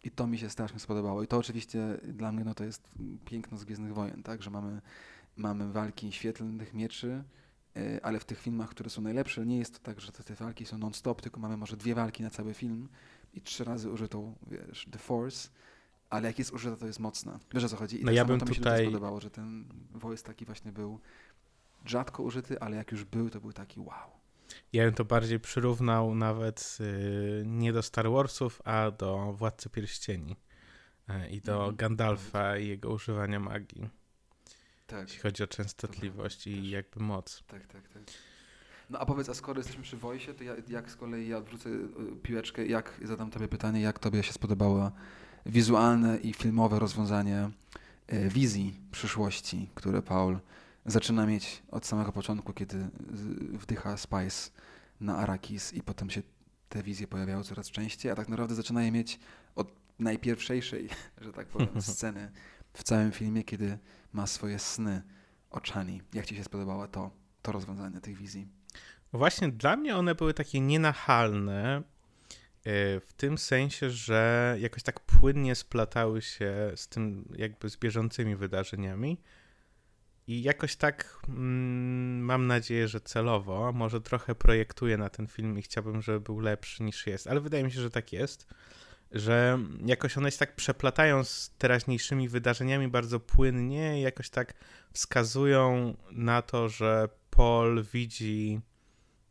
I to mi się strasznie spodobało. I to oczywiście dla mnie no, to jest piękno z Gwiezdnych Wojen, tak? że mamy, mamy walki świetlnych mieczy, yy, ale w tych filmach, które są najlepsze, nie jest to tak, że te, te walki są non-stop, tylko mamy może dwie walki na cały film i trzy razy użytą, wiesz, The Force, ale jak jest użyta, to jest mocna. Wiesz o co chodzi? I no tak ja bym to mi się tutaj... spodobało, że ten voice taki właśnie był rzadko użyty, ale jak już był, to był taki wow. Ja bym to bardziej przyrównał nawet yy, nie do Star Warsów, a do Władcy Pierścieni yy, i do mm, Gandalfa i jego używania magii. Tak. Jeśli chodzi o częstotliwość i też. jakby moc. Tak, tak, tak. No a powiedz, a skoro jesteśmy przy Wojsie, to ja, jak z kolei ja odwrócę y, piłeczkę, jak zadam tobie pytanie, jak tobie się spodobało wizualne i filmowe rozwiązanie y, wizji przyszłości, które Paul zaczyna mieć od samego początku, kiedy wdycha Spice na Arakis i potem się te wizje pojawiają coraz częściej, a tak naprawdę zaczyna je mieć od najpierwszejszej, że tak powiem, sceny w całym filmie, kiedy ma swoje sny oczami. Jak ci się spodobało to, to rozwiązanie tych wizji? Właśnie dla mnie one były takie nienachalne, e, w tym sensie, że jakoś tak płynnie splatały się z tym jakby z bieżącymi wydarzeniami. I jakoś tak mm, mam nadzieję, że celowo, może trochę projektuję na ten film i chciałbym, żeby był lepszy niż jest, ale wydaje mi się, że tak jest, że jakoś one się tak przeplatają z teraźniejszymi wydarzeniami bardzo płynnie i jakoś tak wskazują na to, że Paul widzi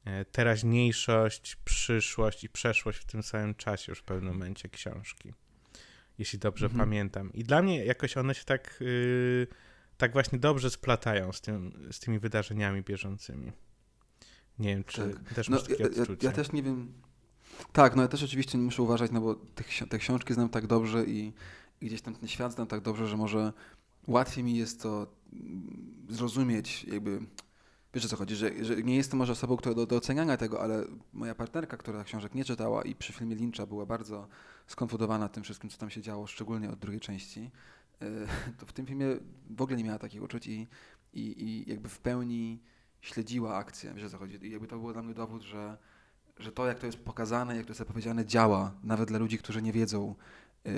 e, teraźniejszość, przyszłość i przeszłość w tym samym czasie już w pewnym momencie książki. Jeśli dobrze mhm. pamiętam. I dla mnie jakoś one się tak... Yy, tak właśnie dobrze splatają z, tym, z tymi wydarzeniami bieżącymi. Nie wiem, czy tak. też no, masz takie ja, odczucie. Ja, ja, też nie wiem. Tak, no ja też oczywiście muszę uważać, no bo tych, te książki znam tak dobrze i, i gdzieś tam ten świat znam tak dobrze, że może łatwiej mi jest to mm, zrozumieć, jakby wiesz o co chodzi, że, że nie jestem może osobą, która do, do oceniania tego, ale moja partnerka, która książek nie czytała i przy filmie Lyncha była bardzo skonfudowana tym wszystkim, co tam się działo, szczególnie od drugiej części, to w tym filmie w ogóle nie miała takich uczuć i, i, i jakby w pełni śledziła akcję, wiesz o co chodzi. I jakby to było dla mnie dowód, że, że to, jak to jest pokazane, jak to jest opowiedziane, działa, nawet dla ludzi, którzy nie wiedzą, yy,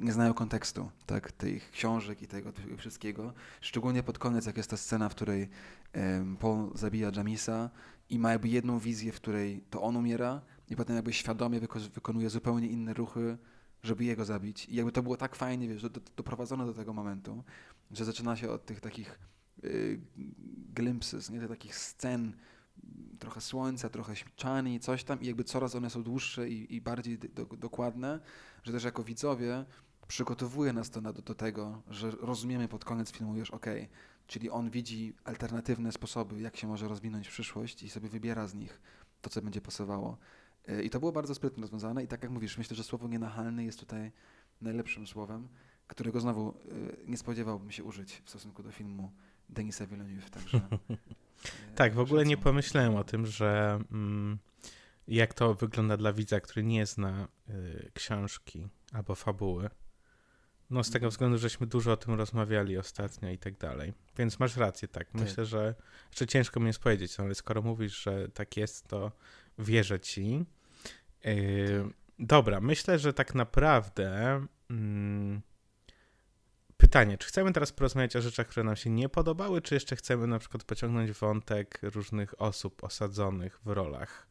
nie znają kontekstu tak, tych książek i tego, tego wszystkiego. Szczególnie pod koniec, jak jest ta scena, w której yy, Paul zabija Jamisa i ma jakby jedną wizję, w której to on umiera i potem jakby świadomie wyko wykonuje zupełnie inne ruchy, żeby jego zabić. I jakby to było tak fajnie, wiesz, do, doprowadzone do tego momentu, że zaczyna się od tych takich y, glimpses, nie, tych takich scen, trochę słońca, trochę śmieczani, coś tam i jakby coraz one są dłuższe i, i bardziej do, dokładne, że też jako widzowie przygotowuje nas to na, do, tego, że rozumiemy pod koniec filmu już, ok, czyli on widzi alternatywne sposoby, jak się może rozwinąć w przyszłość i sobie wybiera z nich to, co będzie pasowało. E, I to było bardzo sprytnie rozwiązane i tak jak mówisz, myślę, że słowo nienachalny jest tutaj najlepszym słowem, którego znowu e, nie spodziewałbym się użyć w stosunku do filmu Denisa Villeneuve, także... E, tak, w ogóle nie pomyślałem o tym, że mm, jak to wygląda dla widza, który nie zna y, książki albo fabuły. No z tego mhm. względu, żeśmy dużo o tym rozmawiali ostatnio i tak dalej. Więc masz rację, tak. tak. Myślę, że jeszcze ciężko mi jest powiedzieć, ale skoro mówisz, że tak jest, to wierzę ci. Yy, dobra, myślę, że tak naprawdę. Mm, pytanie, czy chcemy teraz porozmawiać o rzeczach, które nam się nie podobały, czy jeszcze chcemy na przykład pociągnąć wątek różnych osób osadzonych w rolach?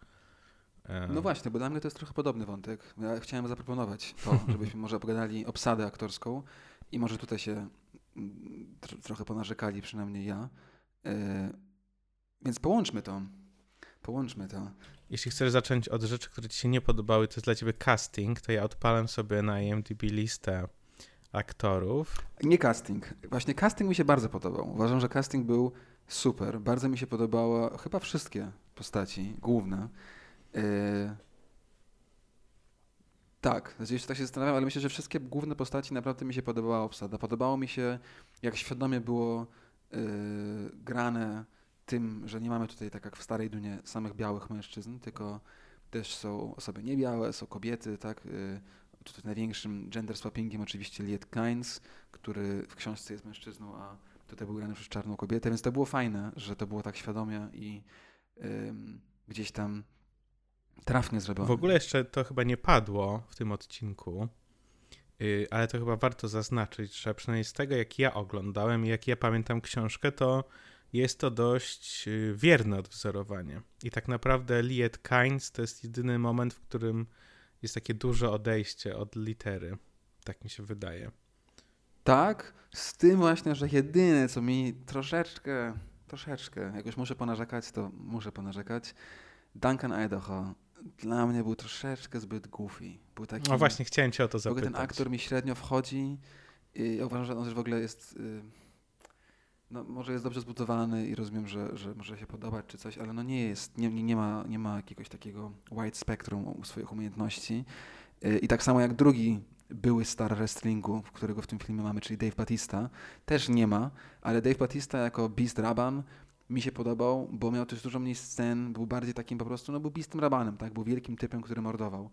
Yy. No właśnie, bo dla mnie to jest trochę podobny wątek. Ja chciałem zaproponować to, żebyśmy może opowiadali obsadę aktorską i może tutaj się mm, trochę ponarzekali, przynajmniej ja. Yy, więc połączmy to. Połączmy to. Jeśli chcesz zacząć od rzeczy, które ci się nie podobały, to jest dla ciebie casting, to ja odpalam sobie na IMDb listę aktorów. Nie casting. Właśnie casting mi się bardzo podobał. Uważam, że casting był super. Bardzo mi się podobało chyba wszystkie postaci główne. Yy... Tak, jeszcze tak się zastanawiam, ale myślę, że wszystkie główne postaci naprawdę mi się podobała obsada. Podobało mi się, jak świadomie było yy, grane tym, że nie mamy tutaj, tak jak w Starej Dunie, samych białych mężczyzn, tylko też są osoby niebiałe, są kobiety, tak? Yy, tutaj największym gender swappingiem oczywiście Liet Kynes, który w książce jest mężczyzną, a tutaj był grany przez czarną kobietę, więc to było fajne, że to było tak świadomie i yy, gdzieś tam trafnie zrobione. W ogóle jeszcze to chyba nie padło w tym odcinku, yy, ale to chyba warto zaznaczyć, że przynajmniej z tego, jak ja oglądałem i jak ja pamiętam książkę, to jest to dość y, wierne odwzorowanie. I tak naprawdę Liet Kynes to jest jedyny moment, w którym jest takie duże odejście od litery. Tak mi się wydaje. Tak, z tym właśnie, że jedyne, co mi troszeczkę, troszeczkę, jak już muszę ponarzekać, to muszę ponarzekać. Duncan Idaho dla mnie był troszeczkę zbyt goofy. Był taki, no właśnie, chciałem cię o to zapytać. W ogóle ten aktor mi średnio wchodzi i ja uważam, że on też w ogóle jest... Y, no, może jest dobrze zbudowany i rozumiem, że, że może się podobać czy coś, ale no nie jest, nie, nie, ma, nie ma jakiegoś takiego wide spectrum swoich umiejętności. Y, I tak samo jak drugi były star wrestlingu, którego w tym filmie mamy, czyli Dave Batista, też nie ma, ale Dave Batista jako Beast Raban mi się podobał, bo miał też dużo mniej scen, był bardziej takim po prostu, no był Beastem Rabanem, tak, był wielkim typem, który mordował.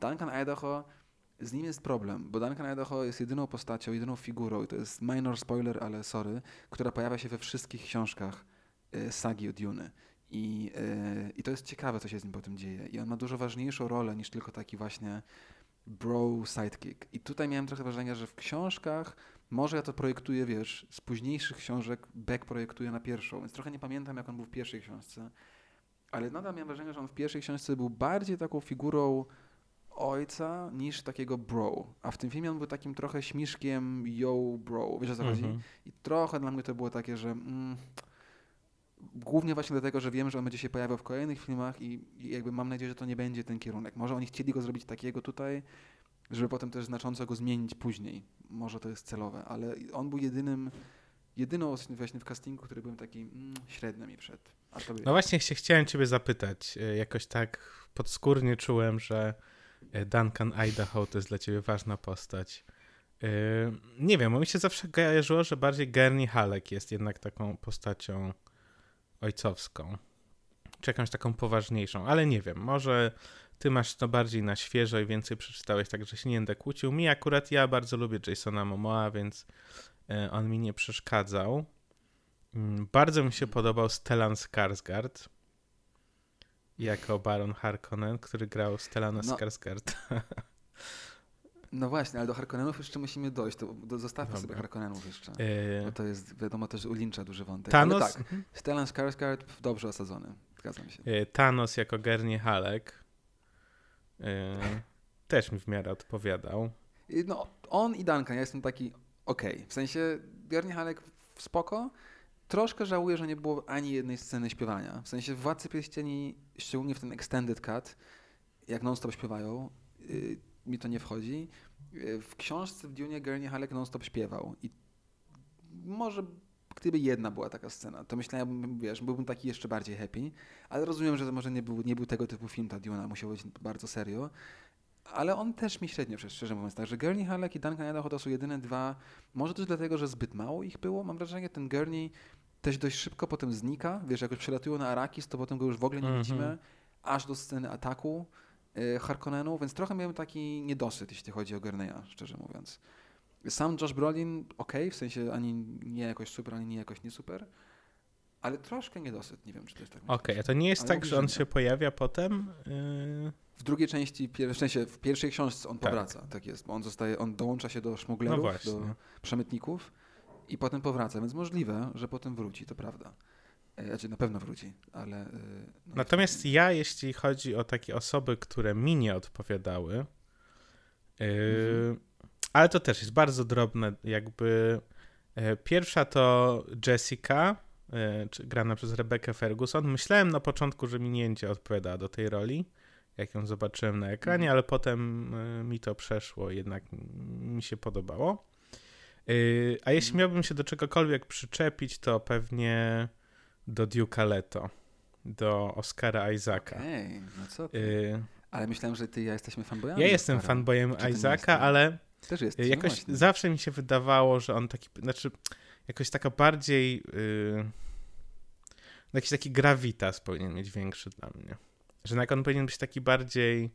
Duncan Idaho, z nim jest problem, bo Duncan Idaho jest jedyną postacią, jedyną figurą, i to jest minor spoiler, ale sorry, która pojawia się we wszystkich książkach y, sagi od Dune. I, y, I to jest ciekawe, co się z nim potem dzieje. I on ma dużo ważniejszą rolę niż tylko taki właśnie bro sidekick. I tutaj miałem trochę wrażenia, że w książkach może ja to projektuję, wiesz, z późniejszych książek Beck projektuje na pierwszą, więc trochę nie pamiętam, jak on był w pierwszej książce. Ale nadal miałem wrażenie, że on w pierwszej książce był bardziej taką figurą ojca niż takiego bro. A w tym filmie on był takim trochę śmiszkiem yo bro, wiesz o co mm -hmm. chodzi? I trochę dla mnie to było takie, że... Mm, głównie właśnie dlatego, że wiem, że on będzie się pojawiał w kolejnych filmach i, i, jakby mam nadzieję, że to nie będzie ten kierunek. Może oni chcieli go zrobić takiego tutaj, żeby potem też znacząco go zmienić później. Może to jest celowe, ale on był jedynym, jedyną właśnie w castingu, który byłem taki mm, średnio mi przed. No właśnie się chciałem ciebie zapytać. E, jakoś tak podskórnie czułem, że Duncan Idaho to jest dla ciebie ważna postać. E, nie wiem, bo mi się zawsze kojarzyło, że bardziej Gurney Halleck jest jednak taką postacią ojcowską. Czy jakąś taką poważniejszą, ale nie wiem, może ty masz to bardziej na świeżo i więcej przeczytałeś, także się nie będę kłócił. Mi akurat, ja bardzo lubię Jasona Momoa, więc e, on mi nie przeszkadzał. Mm, bardzo mi się podobał Stellan Skarsgård jako Baron Harkonnen, który grał Stellana no. Skarsgård. No właśnie, ale do Harkonnenów jeszcze musimy dojść. To, do, zostawmy Dobra. sobie Harkonnenów jeszcze. Yy... Bo to jest, wiadomo, też u Lyncha duży wątek. Thanos? Ale tak, mhm. Stellan Skarsgård dobrze osadzony. Zgadzam się. Yy, Thanos jako Gernie Halek yy, też mi w miarę odpowiadał. No, on i Duncan, ja jestem taki okej. Okay. W sensie Gernie Halek spoko. Troszkę żałuję, że nie było ani jednej sceny śpiewania. W sensie Władcy Pierścieni, szczególnie w ten extended cut, jak non-stop śpiewają, yy, mi to nie wchodzi. W książce w Dune Gurney Halleck non-stop śpiewał i może gdyby jedna była taka scena, to myślałem, wiesz, byłbym taki jeszcze bardziej happy, ale rozumiem, że to może nie był, nie był tego typu film ta Duna, musiał być bardzo serio, ale on też mi średnio, szczerze mówiąc, także Gurney Halleck i Duncan Idaho to są jedyne dwa, może też dlatego, że zbyt mało ich było, mam wrażenie, ten Gurney też dość szybko potem znika, wiesz, jak już przelatują na Arakis, to potem go już w ogóle nie mm -hmm. widzimy, aż do sceny ataku, Y, Harkonnenu, więc trochę miałem taki niedosyt, jeśli chodzi o Gerneya, szczerze mówiąc. Sam Josh Brolin, ok, w sensie ani nie jakoś super, ani nie jakoś nie super, ale troszkę niedosyt, nie wiem, czy to jest tak. Okej, okay, a to nie jest ale tak, że on się pojawia potem? Yy... W drugiej części, w sensie w pierwszej książce on tak. powraca, tak jest, bo on zostaje, on dołącza się do szmuglerów, no do przemytników i potem powraca, więc możliwe, że potem wróci, to prawda. E, znaczy na pewno wróci, ale. E, no Natomiast ja, jeśli chodzi o takie osoby, które mi nie odpowiadały, yy, mhm. ale to też jest bardzo drobne, jakby. Yy, pierwsza to Jessica, grana przez Rebecca Ferguson. Myślałem na początku, że mi nie będzie odpowiadała do tej roli, jak ją zobaczyłem na ekranie, mhm. ale potem mi to przeszło, jednak mi się podobało. A jeśli mhm. miałbym się do czegokolwiek przyczepić, to pewnie do Duke'a Leto, do Oscara Isaaca. Ej, no co ty? Ale myślałem, że ty i ja jesteśmy fanboyami. Ja jestem Oscara. fanboyem Czy Isaaca, ale Też jesteś. jakoś no zawsze mi się wydawało, że on taki, znaczy jakoś taka bardziej, yy, jakiś taki gravitas powinien mieć większy dla mnie. Że jak on powinien być taki bardziej,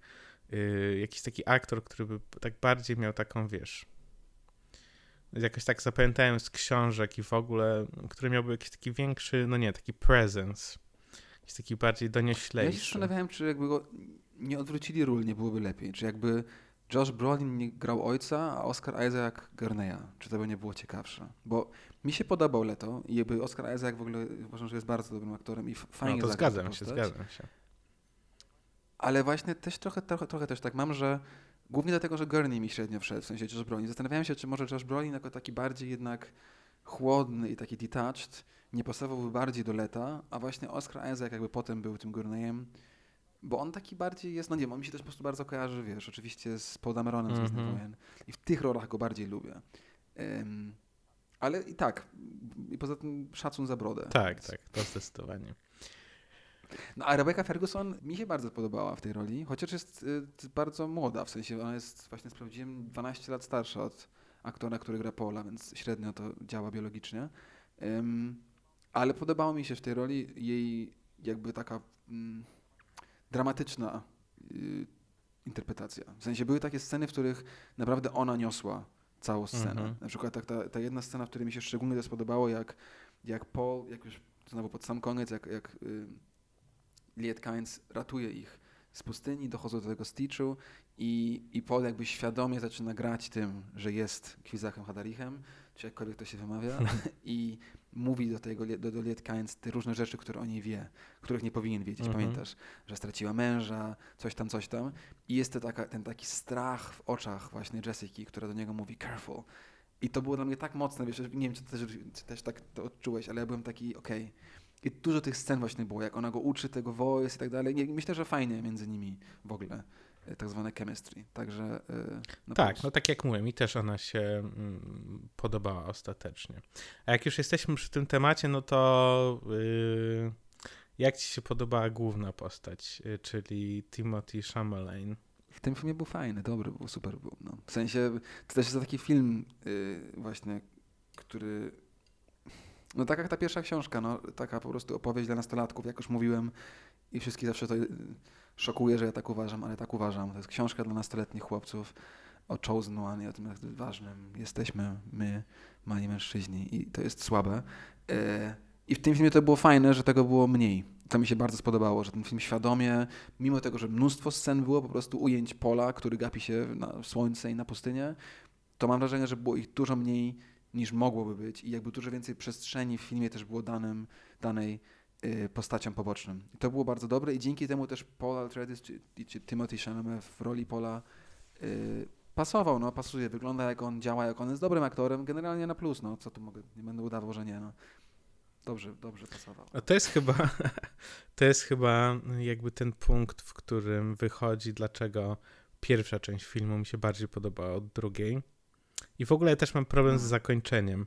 yy, jakiś taki aktor, który by tak bardziej miał taką, wiesz, jakoś tak zapamiętałem z książek i w ogóle, który miałby jakiś taki większy, no nie, taki presence. Jakiś taki bardziej Ja się donioślejszy. zastanawiałem, czy jakby go nie odwrócili ról, nie byłoby lepiej. Czy jakby Josh Brolin nie grał ojca, a Oscar Isaac Gurneya. Czy to by nie było ciekawsze? Bo mi się podobał Leto i jakby Oscar Isaac w ogóle uważam, że jest bardzo dobrym aktorem i f- fajnie No to zgadzam się, postać. zgadzam się. Ale właśnie też trochę, trochę, trochę też tak mam, że głównie dlatego, że Gurney mi średnio wszedł, w sensie Josh Brolin. Zastanawiałem się, czy może Josh Brolin jako taki bardziej jednak chłodny i taki detached nie pasowałby bardziej do Leta, a właśnie Oscar Isaac jakby potem był tym Gurneyem, bo on taki bardziej jest, no nie wiem, on mi się też po prostu bardzo kojarzy, wiesz, oczywiście z Paul Dameronem Mhm. Wojen i w tych rolach go bardziej lubię. Ym, ale i tak, i poza tym szacun za brodę. Tak, Więc- tak, to zdecydowanie. no a Rebecca Ferguson mi się bardzo podobała w tej roli, chociaż jest y, bardzo młoda, w sensie ona jest, właśnie sprawdziłem, 12 lat starsza od aktora, który gra Paula, więc średnio to działa biologicznie. Ym, ale podobało mi się w tej roli jej jakby taka mm, dramatyczna y, interpretacja. W sensie były takie sceny, w których naprawdę ona niosła całą scenę. Mhm. Na przykład tak, ta, ta jedna scena, w której mi się szczególnie to spodobało, jak, jak Paul, jak już znowu pod sam koniec, jak, jak y, Liet Kynes ratuje ich z pustyni, dochodzą do tego Stitchu i, i Paul jakby świadomie zaczyna grać tym, że jest Kwizachem Hadarichem, czy jakkolwiek to się wymawia, i mówi do tego do, do te różne rzeczy, które o niej wie, których nie powinien wiedzieć. Mhm. Pamiętasz, że straciła męża, coś tam, coś tam. I jest to taka, ten taki strach w oczach właśnie Jessica, która do niego mówi careful. I to było dla mnie tak mocne, wiesz, nie wiem, czy też, czy też tak to odczułeś, ale ja byłem taki, okej. I dużo tych scen właśnie było, jak ona go uczy tego voice i tak dalej. Myślę, że fajnie między nimi w ogóle, tak zwane chemistry. Także e, no Tak, no tak jak mówię, mi też ona się mm, podobała ostatecznie. A jak już jesteśmy przy tym temacie, no to yy, jak ci się podobała główna postać, yy, czyli Timothy? W tym filmie był fajny, dobry był, super był. No. W sensie, to też jest taki film y, właśnie, który... No tak jak ta pierwsza książka, no taka po prostu opowieść dla nastolatków, jak już mówiłem i wszystkich zawsze to y, szokuje, że ja tak uważam, ale tak uważam. To jest książka dla nastoletnich chłopców o Chosen One i o tym, jak ważnym jesteśmy my, mali mężczyźni i to jest słabe. E, I w tym filmie to było fajne, że tego było mniej. To mi się bardzo spodobało, że ten film świadomie, mimo tego, że mnóstwo scen było, po prostu ujęć pola, który gapi się na słońce i na pustynię, to mam wrażenie, że było ich dużo mniej niż mogłoby być i jakby dużo więcej przestrzeni w filmie też było danym, danej postaciom pobocznym. I to było bardzo dobre i dzięki temu też Paul Atreides czy, czy Timothy Chalamet w roli Pola y, pasował, no pasuje, wygląda jak on, działa jak on jest dobrym aktorem, generalnie na plus, no co tu mogę, nie będę udawał, że nie, no. Dobrze, dobrze pasował. A to jest chyba, to jest chyba jakby ten punkt, w którym wychodzi, dlaczego pierwsza część filmu mi się bardziej podobała od drugiej. I w ogóle ja też mam problem z Mhm. zakończeniem.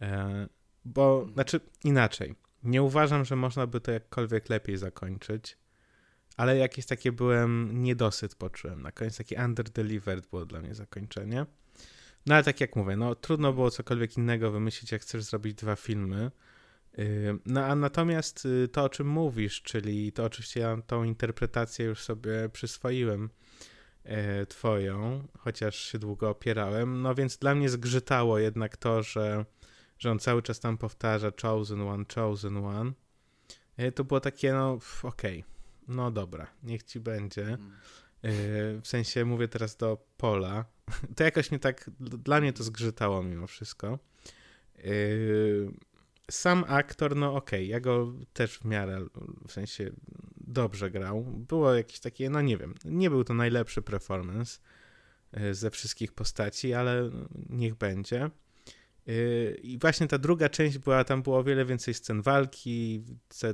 E, bo, znaczy inaczej. Nie uważam, że można by to jakkolwiek lepiej zakończyć, ale jakieś takie byłem, niedosyt poczułem. Na koniec taki under-delivered było dla mnie zakończenie. No ale tak jak mówię, no trudno było cokolwiek innego wymyślić, jak chcesz zrobić dwa filmy. Yy, No a natomiast y, to, o czym mówisz, czyli to oczywiście ja tą interpretację już sobie przyswoiłem e, twoją, chociaż się długo opierałem, no więc dla mnie zgrzytało jednak to, że, że on cały czas tam powtarza chosen one, chosen one. E, To było takie, no okej, no dobra, niech ci będzie. Mm. Yy, w sensie mówię teraz do Pola. To jakoś mnie tak, dla mnie to zgrzytało mimo wszystko. Yy, Sam aktor, no okej, ja go też w miarę, w sensie dobrze grał. Było jakieś takie, no nie wiem, nie był to najlepszy performance ze wszystkich postaci, ale niech będzie. Yy, I właśnie ta druga część była, tam było o wiele więcej scen walki,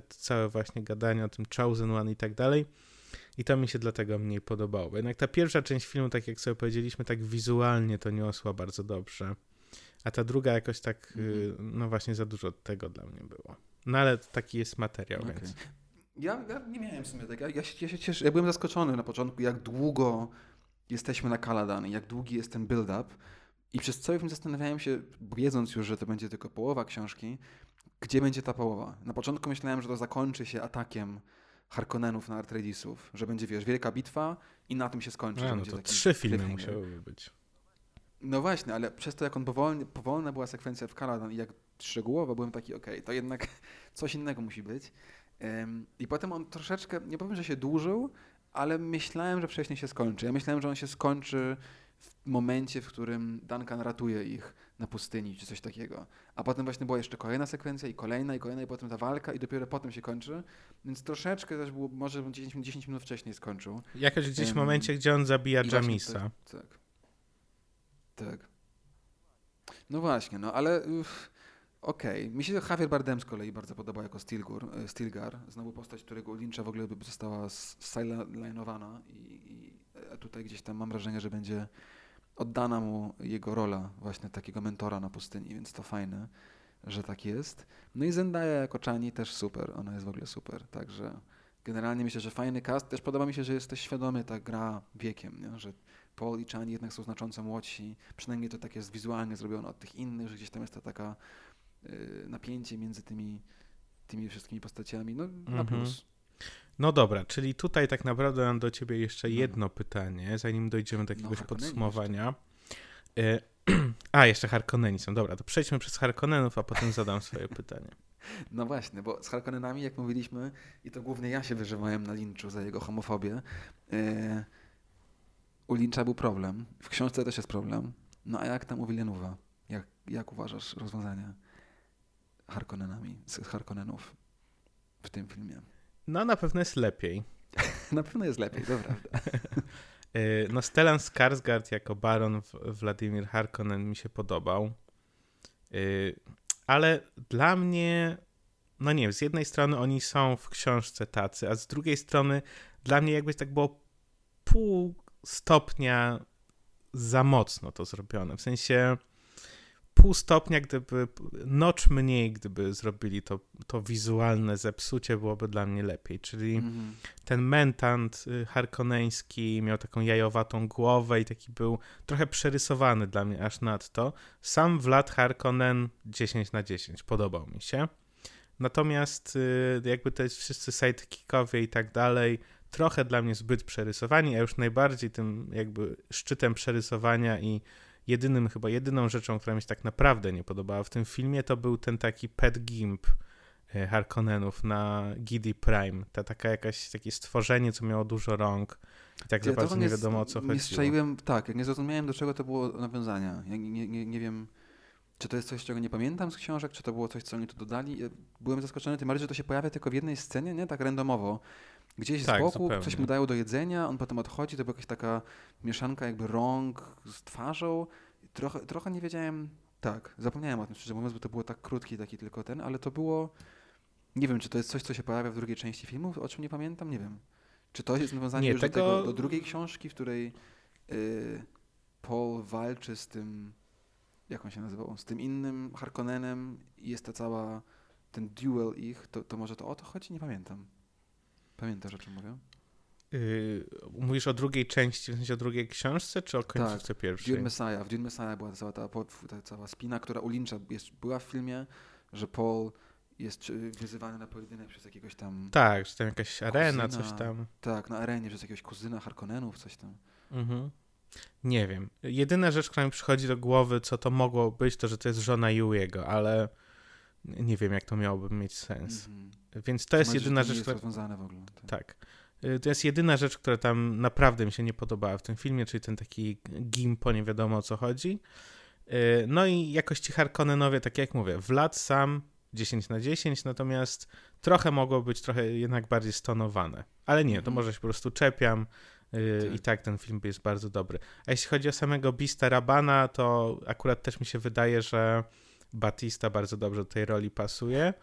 całe właśnie gadanie o tym Chosen One i tak dalej. I to mi się dlatego mniej podobało. Bo jednak ta pierwsza część filmu, tak jak sobie powiedzieliśmy, tak wizualnie to niosła bardzo dobrze. A ta druga jakoś tak, y, no właśnie za dużo tego dla mnie było. No ale taki jest materiał, Okej. więc. Ja, ja nie miałem w sumie tak. Ja, ja, się, ja się cieszę. Ja byłem zaskoczony na początku, jak długo jesteśmy na Kaladan, jak długi jest ten build-up. I przez cały film zastanawiałem się, wiedząc już, że to będzie tylko połowa książki, gdzie będzie ta połowa. Na początku myślałem, że to zakończy się atakiem Harkonnenów na Artredisów, że będzie, wiesz, wielka bitwa i na tym się skończy. A, no to trzy filmy musiałyby być. No właśnie, ale przez to, jak on powolny, powolna była sekwencja w Kaladan i jak szczegółowo byłem taki, okej, okay, to jednak coś innego musi być. Um, I potem on troszeczkę, nie powiem, że się dłużył, ale myślałem, że wcześniej się skończy. Ja myślałem, że on się skończy w momencie, w którym Duncan ratuje ich na pustyni, czy coś takiego. A potem właśnie była jeszcze kolejna sekwencja i kolejna, i kolejna, i potem ta walka i dopiero potem się kończy. Więc troszeczkę też było, może 10, 10 minut wcześniej skończył. Jakoś gdzieś w momencie, gdzie on zabija Jamisa. Tak, tak. Tak. No właśnie, no ale... Okej, okay. mi się Javier Bardem z kolei bardzo podoba jako Stilgur, e, Stilgar, znowu postać, którego Lyncha w ogóle by została sideline'owana i, i e, tutaj gdzieś tam mam wrażenie, że będzie oddana mu jego rola właśnie takiego mentora na pustyni, więc to fajne, że tak jest. No i Zendaya jako Chani też super, ona jest w ogóle super, także generalnie myślę, że fajny cast. Też podoba mi się, że jesteś świadomy ta gra wiekiem, nie? że Paul i Chani jednak są znacząco młodsi, przynajmniej to tak jest wizualnie zrobione od tych innych, że gdzieś tam jest ta taka y, napięcie między tymi, tymi wszystkimi postaciami, no na mhm. plus. No dobra, czyli tutaj tak naprawdę mam do ciebie jeszcze no. jedno pytanie, zanim dojdziemy do jakiegoś no, podsumowania. Y, a, jeszcze Harkonneni są. Dobra, to przejdźmy przez Harkonnenów, a potem zadam swoje pytanie. No właśnie, bo z Harkonnenami, jak mówiliśmy, i to głównie ja się wyżywałem na linczu za jego homofobię, yy, u Lyncha był problem, w książce też jest problem. No a jak tam u Villeneuve'a? Jak, jak uważasz rozwiązanie Harkonnenami, z Harkonnenów w tym filmie? No na pewno jest lepiej. na pewno jest lepiej, to prawda. Y, no Stellan Skarsgård jako Baron Władimir Harkonnen mi się podobał. Y, ale dla mnie, no nie wiem, z jednej strony oni są w książce tacy, a z drugiej strony dla mnie jakby tak było pół stopnia za mocno to zrobione. W sensie pół stopnia, gdyby nocz mniej, gdyby zrobili to, to wizualne zepsucie, byłoby dla mnie lepiej. Czyli mm ten mentant y, harkoneński miał taką jajowatą głowę i taki był trochę przerysowany dla mnie aż nadto. Sam Vlad Harkonnen 10 na 10 podobał mi się. Natomiast y, jakby te wszyscy sidekickowie i tak dalej, trochę dla mnie zbyt przerysowani, a już najbardziej tym jakby szczytem przerysowania i jedynym, chyba jedyną rzeczą, która mi się tak naprawdę nie podobała w tym filmie, to był ten taki pet gimp e, Harkonnenów na Giddy Prime. Ta taka jakaś takie stworzenie, co miało dużo rąk i tak ja nie, nie wiadomo o co chodziło. Nie strzeliłem, tak, nie zrozumiałem do czego to było nawiązania. Ja nie, nie, nie wiem, czy to jest coś, czego nie pamiętam z książek, czy to było coś, co oni tu dodali. Byłem zaskoczony tym bardziej, że to się pojawia tylko w jednej scenie, nie? Tak randomowo. Gdzieś tak, z boku coś mu dają do jedzenia, on potem odchodzi, to była jakaś taka mieszanka jakby rąk z twarzą. Trochę, trochę nie wiedziałem, tak, zapomniałem o tym szczerze mówiąc, bo to było tak krótki taki tylko ten, ale to było, nie wiem, czy to jest coś, co się pojawia w drugiej części filmu, o czym nie pamiętam, nie wiem. Czy to jest nawiązanie nie, już tego... do, tego, do drugiej książki, w której yy, Paul walczy z tym, jak on się nazywał, z tym innym Harkonnenem i jest ta cała, ten duel ich, to, to może to o to chodzi? Nie pamiętam. Pamiętasz, o czym mówię? Yy, mówisz o drugiej części, w sensie o drugiej książce, czy o końcówce tak, pierwszej? Dune Messiah. W Dune Messiah była cała ta, ta cała spina, która u Lyncha była w filmie, że Paul jest wyzywany na pojedynek przez jakiegoś tam... Tak, że tam jakaś arena, kuzyna, coś tam. Tak, na arenie przez jakiegoś kuzyna Harkonnenów, coś tam. Mhm. Nie wiem. Jedyna rzecz, która mi przychodzi do głowy, co to mogło być, to, że to jest żona Yuiego, ale nie wiem, jak to miałoby mieć sens. Mhm. Więc to jest jedyna rzecz, która... rozwiązane w ogóle. Tak. tak. Y, to jest jedyna rzecz, która tam naprawdę mi się nie podobała w tym filmie, czyli ten taki gimpo, nie wiadomo o co chodzi. Y, no i jakości Harkonnenowie, tak jak mówię, Vlad sam 10 na 10, natomiast trochę mogło być trochę jednak bardziej stonowane. Ale nie, to mhm. może się po prostu czepiam y, tak. i tak ten film jest bardzo dobry. A jeśli chodzi o samego Bista Rabana, to akurat też mi się wydaje, że Batista bardzo dobrze do tej roli pasuje.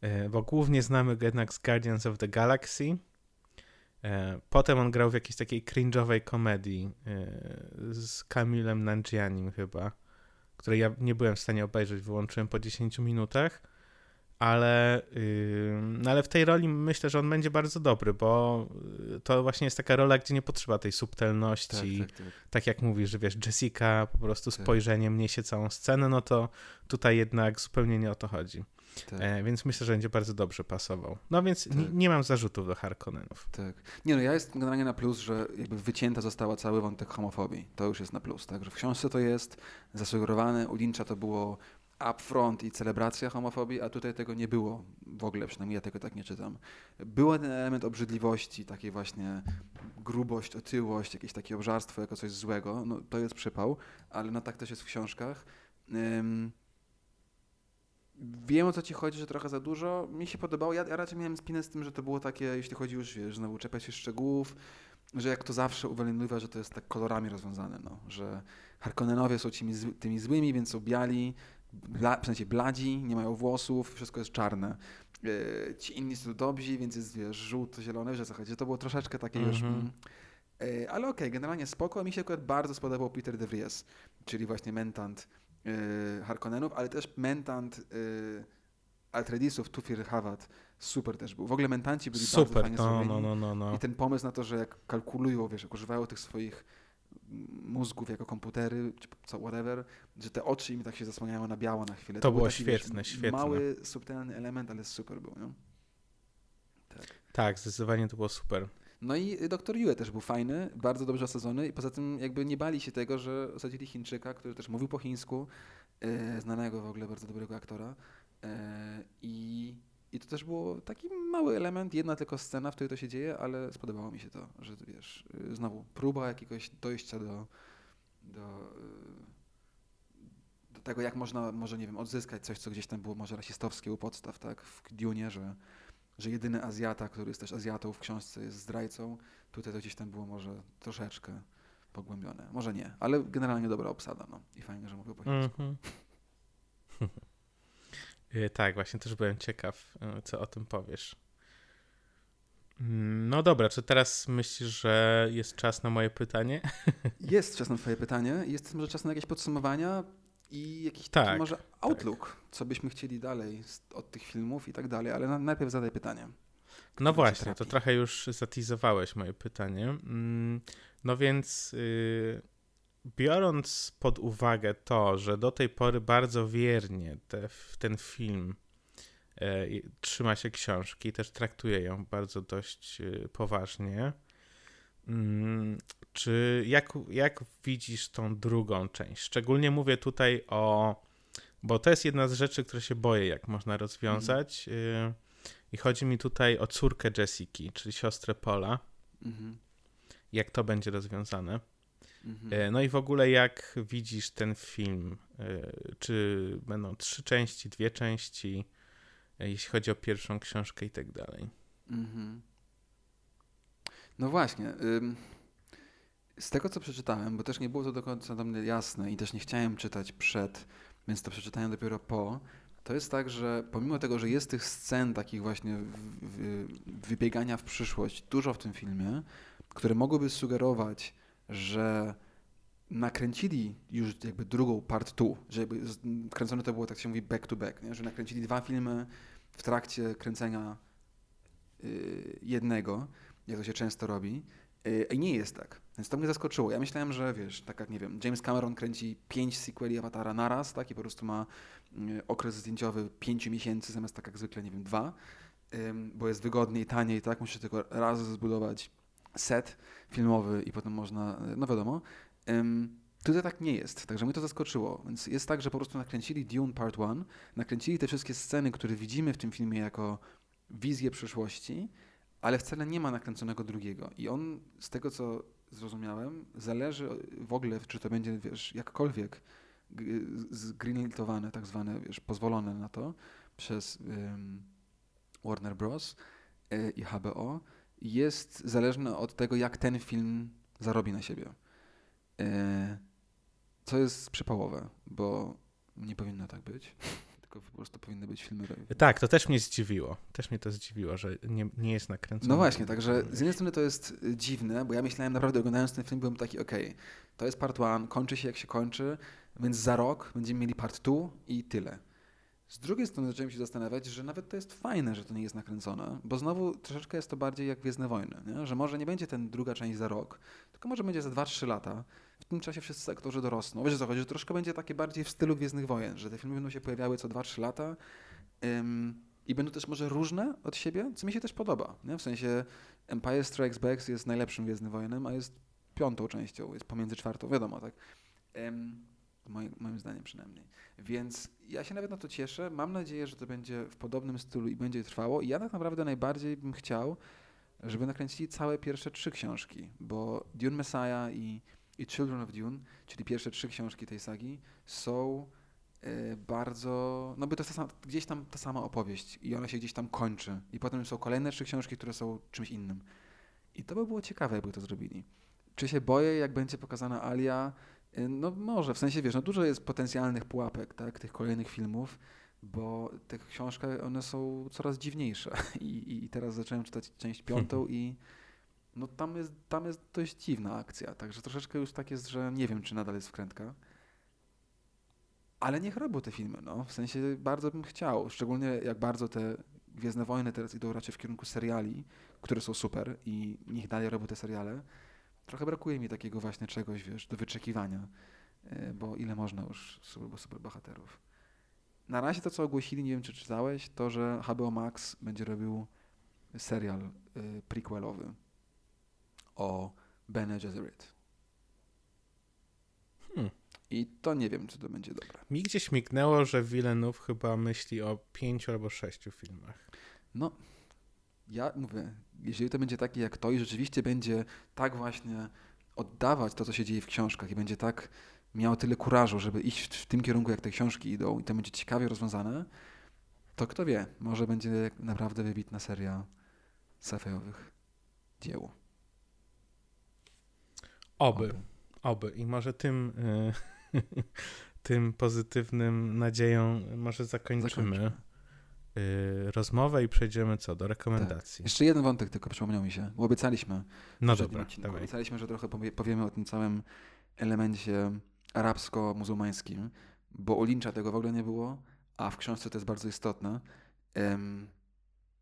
E, bo głównie znamy go jednak z Guardians of the Galaxy. E, potem on grał w jakiejś takiej cringe'owej komedii e, z Kamilem Nanjianim chyba, której ja nie byłem w stanie obejrzeć, wyłączyłem po 10 minutach, ale, no ale w tej roli myślę, że on będzie bardzo dobry, bo y, to właśnie jest taka rola, gdzie nie potrzeba tej subtelności. Tak, tak, tak. tak jak mówisz, że wiesz, Jessica po prostu tak. spojrzeniem niesie całą scenę, no to tutaj jednak zupełnie nie o to chodzi. Tak. E, więc myślę, że będzie bardzo dobrze pasował. No więc tak. nie, nie, mam zarzutów do Harkonnenów. Tak. Nie no, ja jestem generalnie na plus, że jakby wycięta została cały wątek homofobii. To już jest na plus, tak? Że w książce to jest zasugerowane, u Lyncha to było upfront i celebracja homofobii, a tutaj tego nie było w ogóle, przynajmniej ja tego tak nie czytam. Był ten element obrzydliwości, takiej właśnie grubość, otyłość, jakieś takie obżarstwo jako coś złego, no to jest przypał, ale no tak też jest w książkach. Um, Wiem o co ci chodzi, że trochę za dużo. Mi się podobało. Ja, ja raczej miałem spinę z tym, że to było takie, jeśli chodzi już, wiesz, znowu czepiać się szczegółów, że jak to zawsze uwalniwa, że to jest tak kolorami rozwiązane, no. Że Harkonnenowie są tymi, tymi złymi, więc są biali, bla, w sensie bladzi, nie mają włosów, wszystko jest czarne. E, ci inni są dobrzy, więc jest, wiesz, żółto-zielone, że co chodzi. To było troszeczkę takie mm -hmm. już... Mhm. Mm, ale okej, okay, generalnie spoko. Mi się akurat bardzo spodobał Peter de Vries, czyli właśnie mentant Harkonnenów, ale też mentant yy, Altredisów, Tufir Hawat, super też był. W ogóle mentanci byli super, bardzo fajnie no, no, no, no, no. I ten pomysł na to, że jak kalkulują, wiesz, jak używają tych swoich mózgów jako komputery, czy co, whatever, że te oczy im tak się zasłaniają na biało na chwilę. To, to było taki, świetne, wiesz, świetne. Mały, subtelny element, ale super był, no? Tak. tak, zdecydowanie to było super. No i doktor Yue też był fajny, bardzo dobrze osadzony i poza tym jakby nie bali się tego, że osadzili Chińczyka, który też mówił po chińsku, e, znanego w ogóle bardzo dobrego aktora. E, i, I to też było taki mały element, jedna tylko scena, w której to się dzieje, ale spodobało mi się to, że wiesz, e, znowu próba jakiegoś dojścia do, do, e, do tego, jak można, może nie wiem, odzyskać coś, co gdzieś tam było może rasistowskie u podstaw, tak, w Dune, że że jedyny Azjata, który jest też Azjatą w książce jest zdrajcą. Tutaj to gdzieś tam było może troszeczkę pogłębione. Może nie, ale generalnie dobra obsada. No. I fajnie, że mówię po chińsku. Mm -hmm. tak, właśnie też byłem ciekaw, e, co o tym powiesz. Mm, no dobra, czy teraz myślisz, że jest czas na moje pytanie? Jest czas na twoje pytanie. Jest może czas na jakieś podsumowania i jakiś tak, taki może tak. outlook, tak. co byśmy chcieli dalej od tych filmów i tak dalej, ale najpierw zadaj pytanie. No właśnie, to trochę już zatizowałeś moje pytanie. Mm, no więc yy, biorąc pod uwagę to, że do tej pory bardzo wiernie te, ten film yy, trzyma się książki, też traktuje ją bardzo dość yy, poważnie, czy jak, jak widzisz tą drugą część? Szczególnie mówię tutaj o. Bo to jest jedna z rzeczy, które się boję, jak można rozwiązać. Mm. I chodzi mi tutaj o córkę Jessiki, czyli siostrę Pola. Mm -hmm. Jak to będzie rozwiązane? Mm -hmm. No i w ogóle jak widzisz ten film? E, czy będą trzy części, dwie części, jeśli chodzi o pierwszą książkę i tak dalej? -hmm. No właśnie. Z tego, co przeczytałem, bo też nie było to do końca dla mnie jasne i też nie chciałem czytać przed, więc to przeczytałem dopiero po, to jest tak, że pomimo tego, że jest tych scen takich właśnie wybiegania w przyszłość dużo w tym filmie, które mogłyby sugerować, że nakręcili już jakby drugą part two, że jakby kręcone to było, tak się mówi, back to back, nie? że nakręcili dwa filmy w trakcie kręcenia yy, jednego, jak to się często robi, yy, i nie jest tak. Więc to mnie zaskoczyło. Ja myślałem, że wiesz, tak jak nie wiem, James Cameron kręci pięć sequeli Awatara naraz, tak, i po prostu ma y, okres zdjęciowy pięciu miesięcy zamiast tak jak zwykle, nie wiem, dwa, bo jest wygodniej, taniej, tak, musi tylko raz zbudować set filmowy i potem można, no wiadomo. Tutaj tak nie jest, także mnie to zaskoczyło. Więc jest tak, że po prostu nakręcili Dune Part 1, nakręcili te wszystkie sceny, które widzimy w tym filmie jako wizję przyszłości, ale wcale nie ma nakręconego drugiego. I on, z tego co zrozumiałem, zależy w ogóle, czy to będzie, wiesz, jakkolwiek zgreenlitowane, tak zwane, wiesz, pozwolone na to przez um, Warner Bros. Y, i HBO, jest zależne od tego, jak ten film zarobi na siebie. Y, co jest przypałowe, bo nie powinno tak być tylko po prostu powinny być filmy. Tak, to też mnie zdziwiło. Też mnie to zdziwiło, że nie, nie jest nakręcone. No właśnie, także z jednej strony to jest y, dziwne, bo ja myślałem naprawdę oglądając ten film, byłem taki, okej, okay, to jest part one, kończy się jak się kończy, więc za rok będziemy mieli part two i tyle. Z drugiej strony zacząłem się zastanawiać, że nawet to jest fajne, że to nie jest nakręcone, bo znowu troszeczkę jest to bardziej jak Gwiezdne Wojny, nie? że może nie będzie ten druga część za rok, tylko może będzie za 2-3 lata. W tym czasie wszyscy aktorzy dorosną. Wiesz co chodzi, że troszkę będzie takie bardziej w stylu Gwiezdnych Wojen, że te filmy będą się pojawiały co 2-3 lata ym, i będą też może różne od siebie, co mi się też podoba. Nie? W sensie Empire Strikes Back jest najlepszym Gwiezdnym Wojenem, a jest piątą częścią, jest pomiędzy czwartą, wiadomo, tak. Ym, moim, moim zdaniem przynajmniej. Więc ja się nawet na to cieszę. Mam nadzieję, że to będzie w podobnym stylu i będzie trwało. I ja tak naprawdę najbardziej bym chciał, żeby nakręcili całe pierwsze trzy książki, bo Dune Messiah i, i Children of Dune, czyli pierwsze trzy książki tej sagi, są y, bardzo, no by to sama, gdzieś tam ta sama opowieść i ona się gdzieś tam kończy. I potem są kolejne trzy książki, które są czymś innym. I to by było ciekawe, jakby to zrobili. Czy się boję, jak będzie pokazana Alia, Y, no może, w sensie wiesz, no dużo jest potencjalnych pułapek, tak, tych kolejnych filmów, bo te książki, one są coraz dziwniejsze i, i teraz zacząłem czytać część piątą i no tam jest, tam jest dość dziwna akcja, także troszeczkę już tak jest, że nie wiem, czy nadal jest wkrętka. Ale niech robią te filmy, no. W sensie bardzo bym chciał, szczególnie jak bardzo te Gwiezdne Wojny teraz idą raczej w kierunku seriali, które są super i niech dalej robią te seriale trochę brakuje mi takiego właśnie czegoś, wiesz, do wyczekiwania, e, bo ile można już super, super bohaterów. Na razie to, co ogłosili, nie wiem, czy czytałeś, to, że HBO Max będzie robił serial y, prequelowy o Bene Gesserit. Hmm. I to nie wiem, czy to będzie dobre. Mi gdzieś mignęło, że Villeneuve chyba myśli o pięciu albo sześciu filmach. No, ja mówię, jeżeli to będzie takie jak to i rzeczywiście będzie tak właśnie oddawać to, co się dzieje w książkach i będzie tak miał tyle kurażu, żeby iść w tym kierunku, jak te książki idą i to będzie ciekawie rozwiązane, to kto wie, może będzie naprawdę wybitna seria safejowych dzieł. Oby, oby. I może tym, y, tym pozytywnym nadzieją może zakończymy. zakończymy. Y, rozmowę i przejdziemy co? Do rekomendacji. Tak. Jeszcze jeden wątek tylko przypomniał mi się, bo obiecaliśmy. No dobra, Obiecaliśmy, że trochę powiemy o tym całym elemencie arabsko-muzułmańskim, bo u Lyncha tego w ogóle nie było, a w książce to jest bardzo istotne.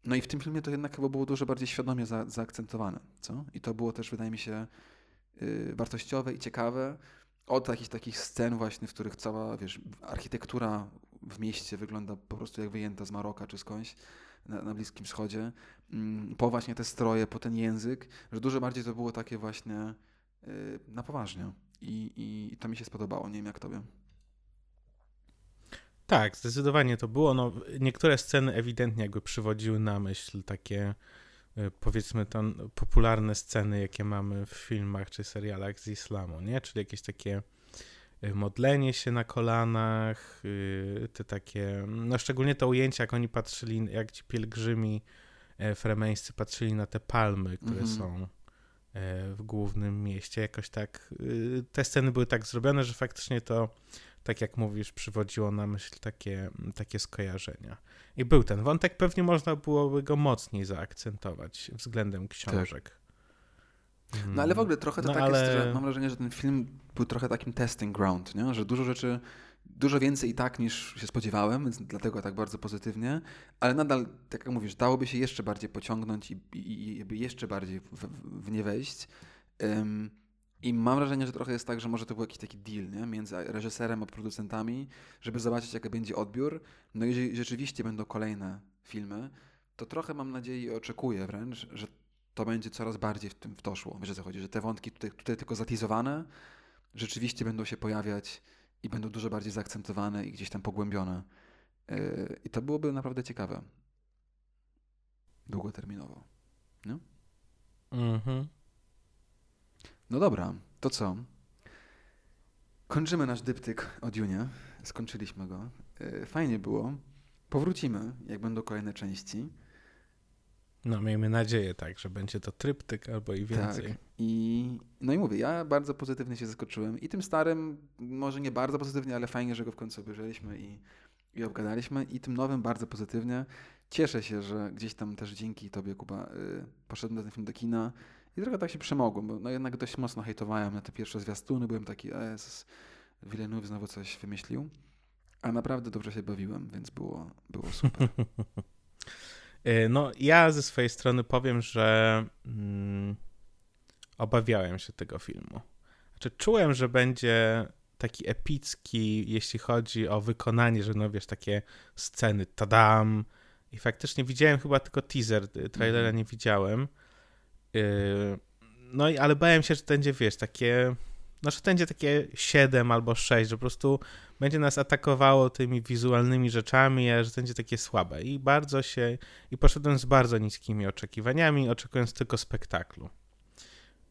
No i w tym filmie to jednak chyba było dużo bardziej świadomie za, zaakcentowane, co? I to było też, wydaje mi się, wartościowe i ciekawe. Od jakichś takich scen właśnie, w których cała, wiesz, architektura w mieście wygląda po prostu jak wyjęta z Maroka czy skądś na, na Bliskim Wschodzie, mm, po właśnie te stroje, po ten język, że dużo bardziej to było takie właśnie yy, na poważnie. I, I to mi się spodobało. Nie wiem jak tobie. Tak, zdecydowanie to było. No, niektóre sceny ewidentnie jakby przywodziły na myśl takie y, powiedzmy to popularne sceny, jakie mamy w filmach czy serialach z islamu, nie? Czyli jakieś takie Y, modlenie się na kolanach, y, te takie, no szczególnie to ujęcie, jak oni patrzyli, jak ci pielgrzymi e, fremeńscy patrzyli na te palmy, które mm -hmm. są e, w głównym mieście, jakoś tak, y, te sceny były tak zrobione, że faktycznie to, tak jak mówisz, przywodziło na myśl takie, takie skojarzenia. I był ten wątek, pewnie można byłoby go mocniej zaakcentować względem książek. Tak. No ale w ogóle trochę to no, tak ale... jest, że mam wrażenie, że ten film był trochę takim testing ground, nie? że dużo rzeczy, dużo więcej i tak niż się spodziewałem, więc dlatego tak bardzo pozytywnie, ale nadal, tak jak mówisz, dałoby się jeszcze bardziej pociągnąć i, i, i jeszcze bardziej w, w nie wejść. Um, I mam wrażenie, że trochę jest tak, że może to był jakiś taki deal nie? między reżyserem a producentami, żeby zobaczyć, jaki będzie odbiór. No i jeżeli rzeczywiście będą kolejne filmy, to trochę mam nadzieję i oczekuję wręcz, że to będzie coraz bardziej w tym w. Wiesz o co chodzi, że te wątki tutaj, tutaj tylko zatizowane rzeczywiście będą się pojawiać i będą dużo bardziej zaakcentowane i gdzieś tam pogłębione. Yy, I to byłoby naprawdę ciekawe. Długoterminowo. Nie? Mhm. No dobra, to co? Kończymy nasz dyptyk o Dune. Skończyliśmy go. Yy, fajnie było. Powrócimy, jak będą kolejne części. No, miejmy nadzieję, tak, że będzie to tryptyk albo i więcej. Tak. I, no i mówię, ja bardzo pozytywnie się zaskoczyłem. I tym starym, może nie bardzo pozytywnie, ale fajnie, że go w końcu obejrzeliśmy i, i obgadaliśmy. I tym nowym bardzo pozytywnie. Cieszę się, że gdzieś tam też dzięki tobie, Kuba, y, poszedłem na ten film do kina i trochę tak się przemogłem, bo no jednak dość mocno hejtowałem na te pierwsze zwiastuny. Byłem taki, a Villeneuve znowu coś wymyślił. A naprawdę dobrze się bawiłem, więc było, było super. E, no, ja ze swojej strony powiem, że mm, obawiałem się tego filmu. Znaczy, czułem, że będzie taki epicki, jeśli chodzi o wykonanie, że no wiesz, takie sceny, tadam. I faktycznie widziałem chyba tylko teaser, y, trailera mm -hmm. nie widziałem. Yy, no i ale bałem się, że będzie, wiesz, takie no, że to będzie takie 7 albo 6, że po prostu będzie nas atakowało tymi wizualnymi rzeczami, a że będzie takie słabe. I bardzo się, i poszedłem z bardzo niskimi oczekiwaniami, oczekując tylko spektaklu.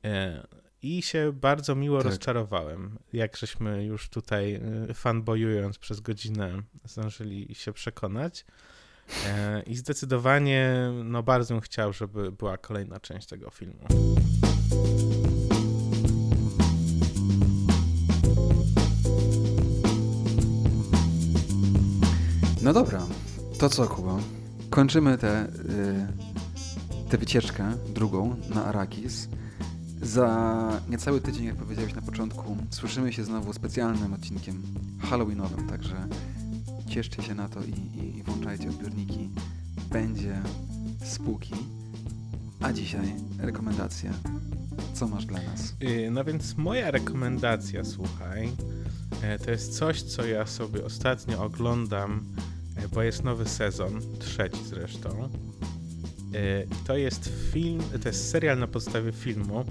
E, I się bardzo miło tak. rozczarowałem, jak żeśmy już tutaj e, fanbojując przez godzinę zdążyli się przekonać. E, I zdecydowanie, no bardzo bym chciał, żeby była kolejna część tego filmu. No dobra, to co Kuba? Kończymy tę y, wycieczkę drugą na Arakis. Za niecały tydzień, jak powiedziałeś na początku, słyszymy się znowu specjalnym odcinkiem halloweenowym, także cieszcie się na to i, i, i włączajcie odbiorniki. Będzie spółki. A dzisiaj rekomendacja. Co masz dla nas? Y, no więc moja rekomendacja, słuchaj, e, to jest coś, co ja sobie ostatnio oglądam bo jest nowy sezon, trzeci zresztą. E, to jest film, to jest serial na podstawie filmu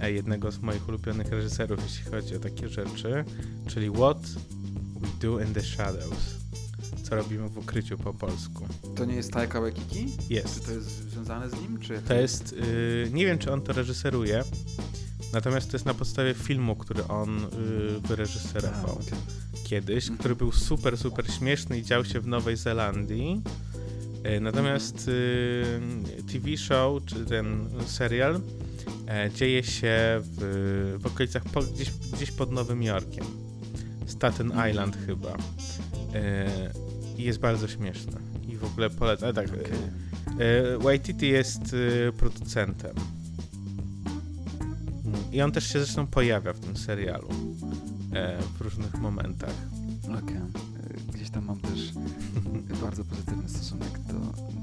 e, jednego z moich ulubionych reżyserów, jeśli chodzi o takie rzeczy, czyli What We Do in the Shadows. Co robimy w ukryciu po polsku. To nie jest Taika Waititi? Jest. Czy to jest związane z nim? Czy... To jest, yy, nie wiem czy on to reżyseruje, natomiast to jest na podstawie filmu, który on yy, wyreżyserował. A, okay kiedyś, który był super, super śmieszny i dział się w Nowej Zelandii. E, natomiast y, TV show, czy ten serial, e, dzieje się w, w okolicach po, gdzieś, gdzieś pod Nowym Jorkiem. Staten mhm. Island chyba. E, I jest bardzo śmieszny. I w ogóle polecam. Tak, okay. Waititi jest y, producentem. I on też się zresztą pojawia w tym serialu. E, w różnych momentach. Okej. Okay. E, gdzieś tam mam też bardzo pozytywny stosunek do,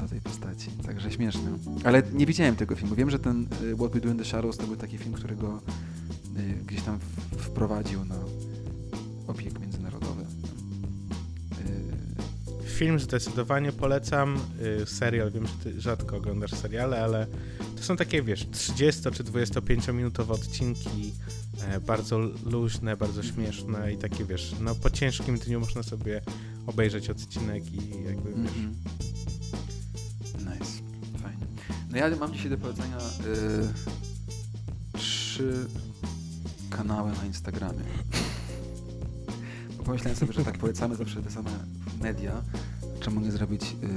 do tej postaci. Także śmieszny. Ale nie widziałem tego filmu. Wiem, że ten e, What We Do in the Shadows to był taki film, którego gdzieś tam wprowadził na obieg Film zdecydowanie polecam. Serial, wiem, że ty rzadko oglądasz seriale, ale to są takie, wiesz, 30 czy 25 minutowe odcinki E, bardzo luźne, bardzo śmieszne i takie, wiesz, no po ciężkim dniu można sobie obejrzeć odcinek i jakby, mm -hmm. wiesz... Nice, fajnie. No ja mam dzisiaj do powiedzenia yy, trzy kanały na Instagramie. Pomyślałem sobie, że tak polecamy zawsze te same media, czemu nie zrobić yy,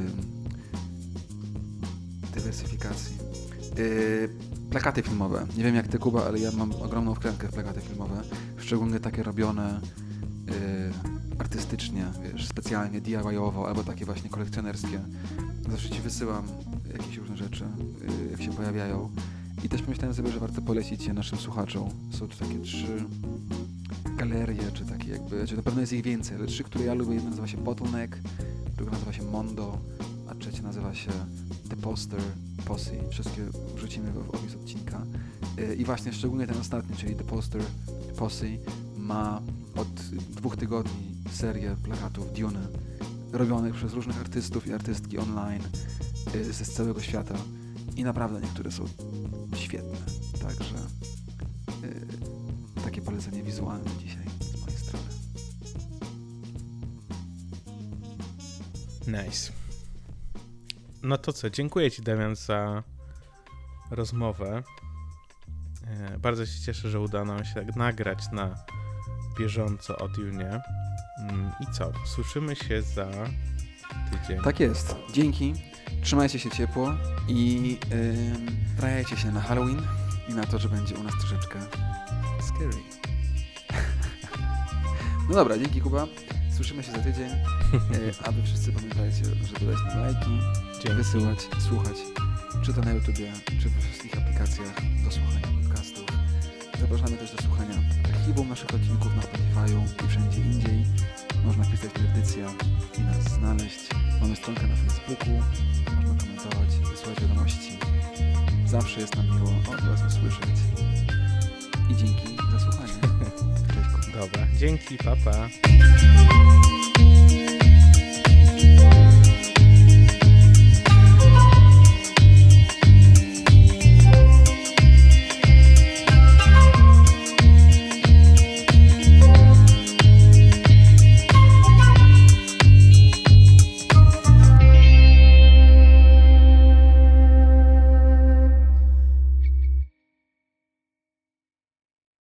dywersyfikacji. Yy, plakaty filmowe. Nie wiem jak ty, Kuba, ale ja mam ogromną wkrętkę w plakaty filmowe. Szczególnie takie robione yy, artystycznie, wiesz, specjalnie, DIY-owo, albo takie właśnie kolekcjonerskie. Zawsze ci wysyłam jakieś różne rzeczy, yy, jak się pojawiają. I też pomyślałem sobie, że warto polecić je naszym słuchaczom. Są tu takie trzy galerie, czy takie jakby, czy na pewno jest ich więcej, ale trzy, które ja lubię. Jedna nazywa się Bottleneck, druga nazywa się Mondo, a trzecia nazywa się The Poster Posse. Wszystkie wrzucimy w opis odcinka. Y, I właśnie szczególnie ten ostatni, czyli The Poster Posse ma od dwóch tygodni serię plakatów Dune robionych przez różnych artystów i artystki online y, ze całego świata. I naprawdę niektóre są Nice. No to co, dziękuję Ci Damian za rozmowę. E, bardzo się cieszę, że udało nam się nagrać na bieżąco o Dune. Mm, I co, słyszymy się za tydzień. Tak jest. Dzięki. Trzymajcie się ciepło i yy, się na Halloween i na to, że będzie u nas troszeczkę scary. no dobra, dzięki Kuba. Słyszymy się za tydzień. E, aby wszyscy pamiętajcie, że dodać nam lajki, Dzięki. wysyłać, słuchać, czy to na YouTubie, czy we wszystkich aplikacjach do słuchania podcastów. Zapraszamy też do słuchania archiwum naszych odcinków na Spotify'u i wszędzie indziej. Można wpisać tradycja i nas znaleźć. Mamy stronkę na Facebooku, można komentować, wysyłać wiadomości. Zawsze jest nam miło od Was usłyszeć. I dzięki za słuchanie. Dobra, dzięki, papa. Pa.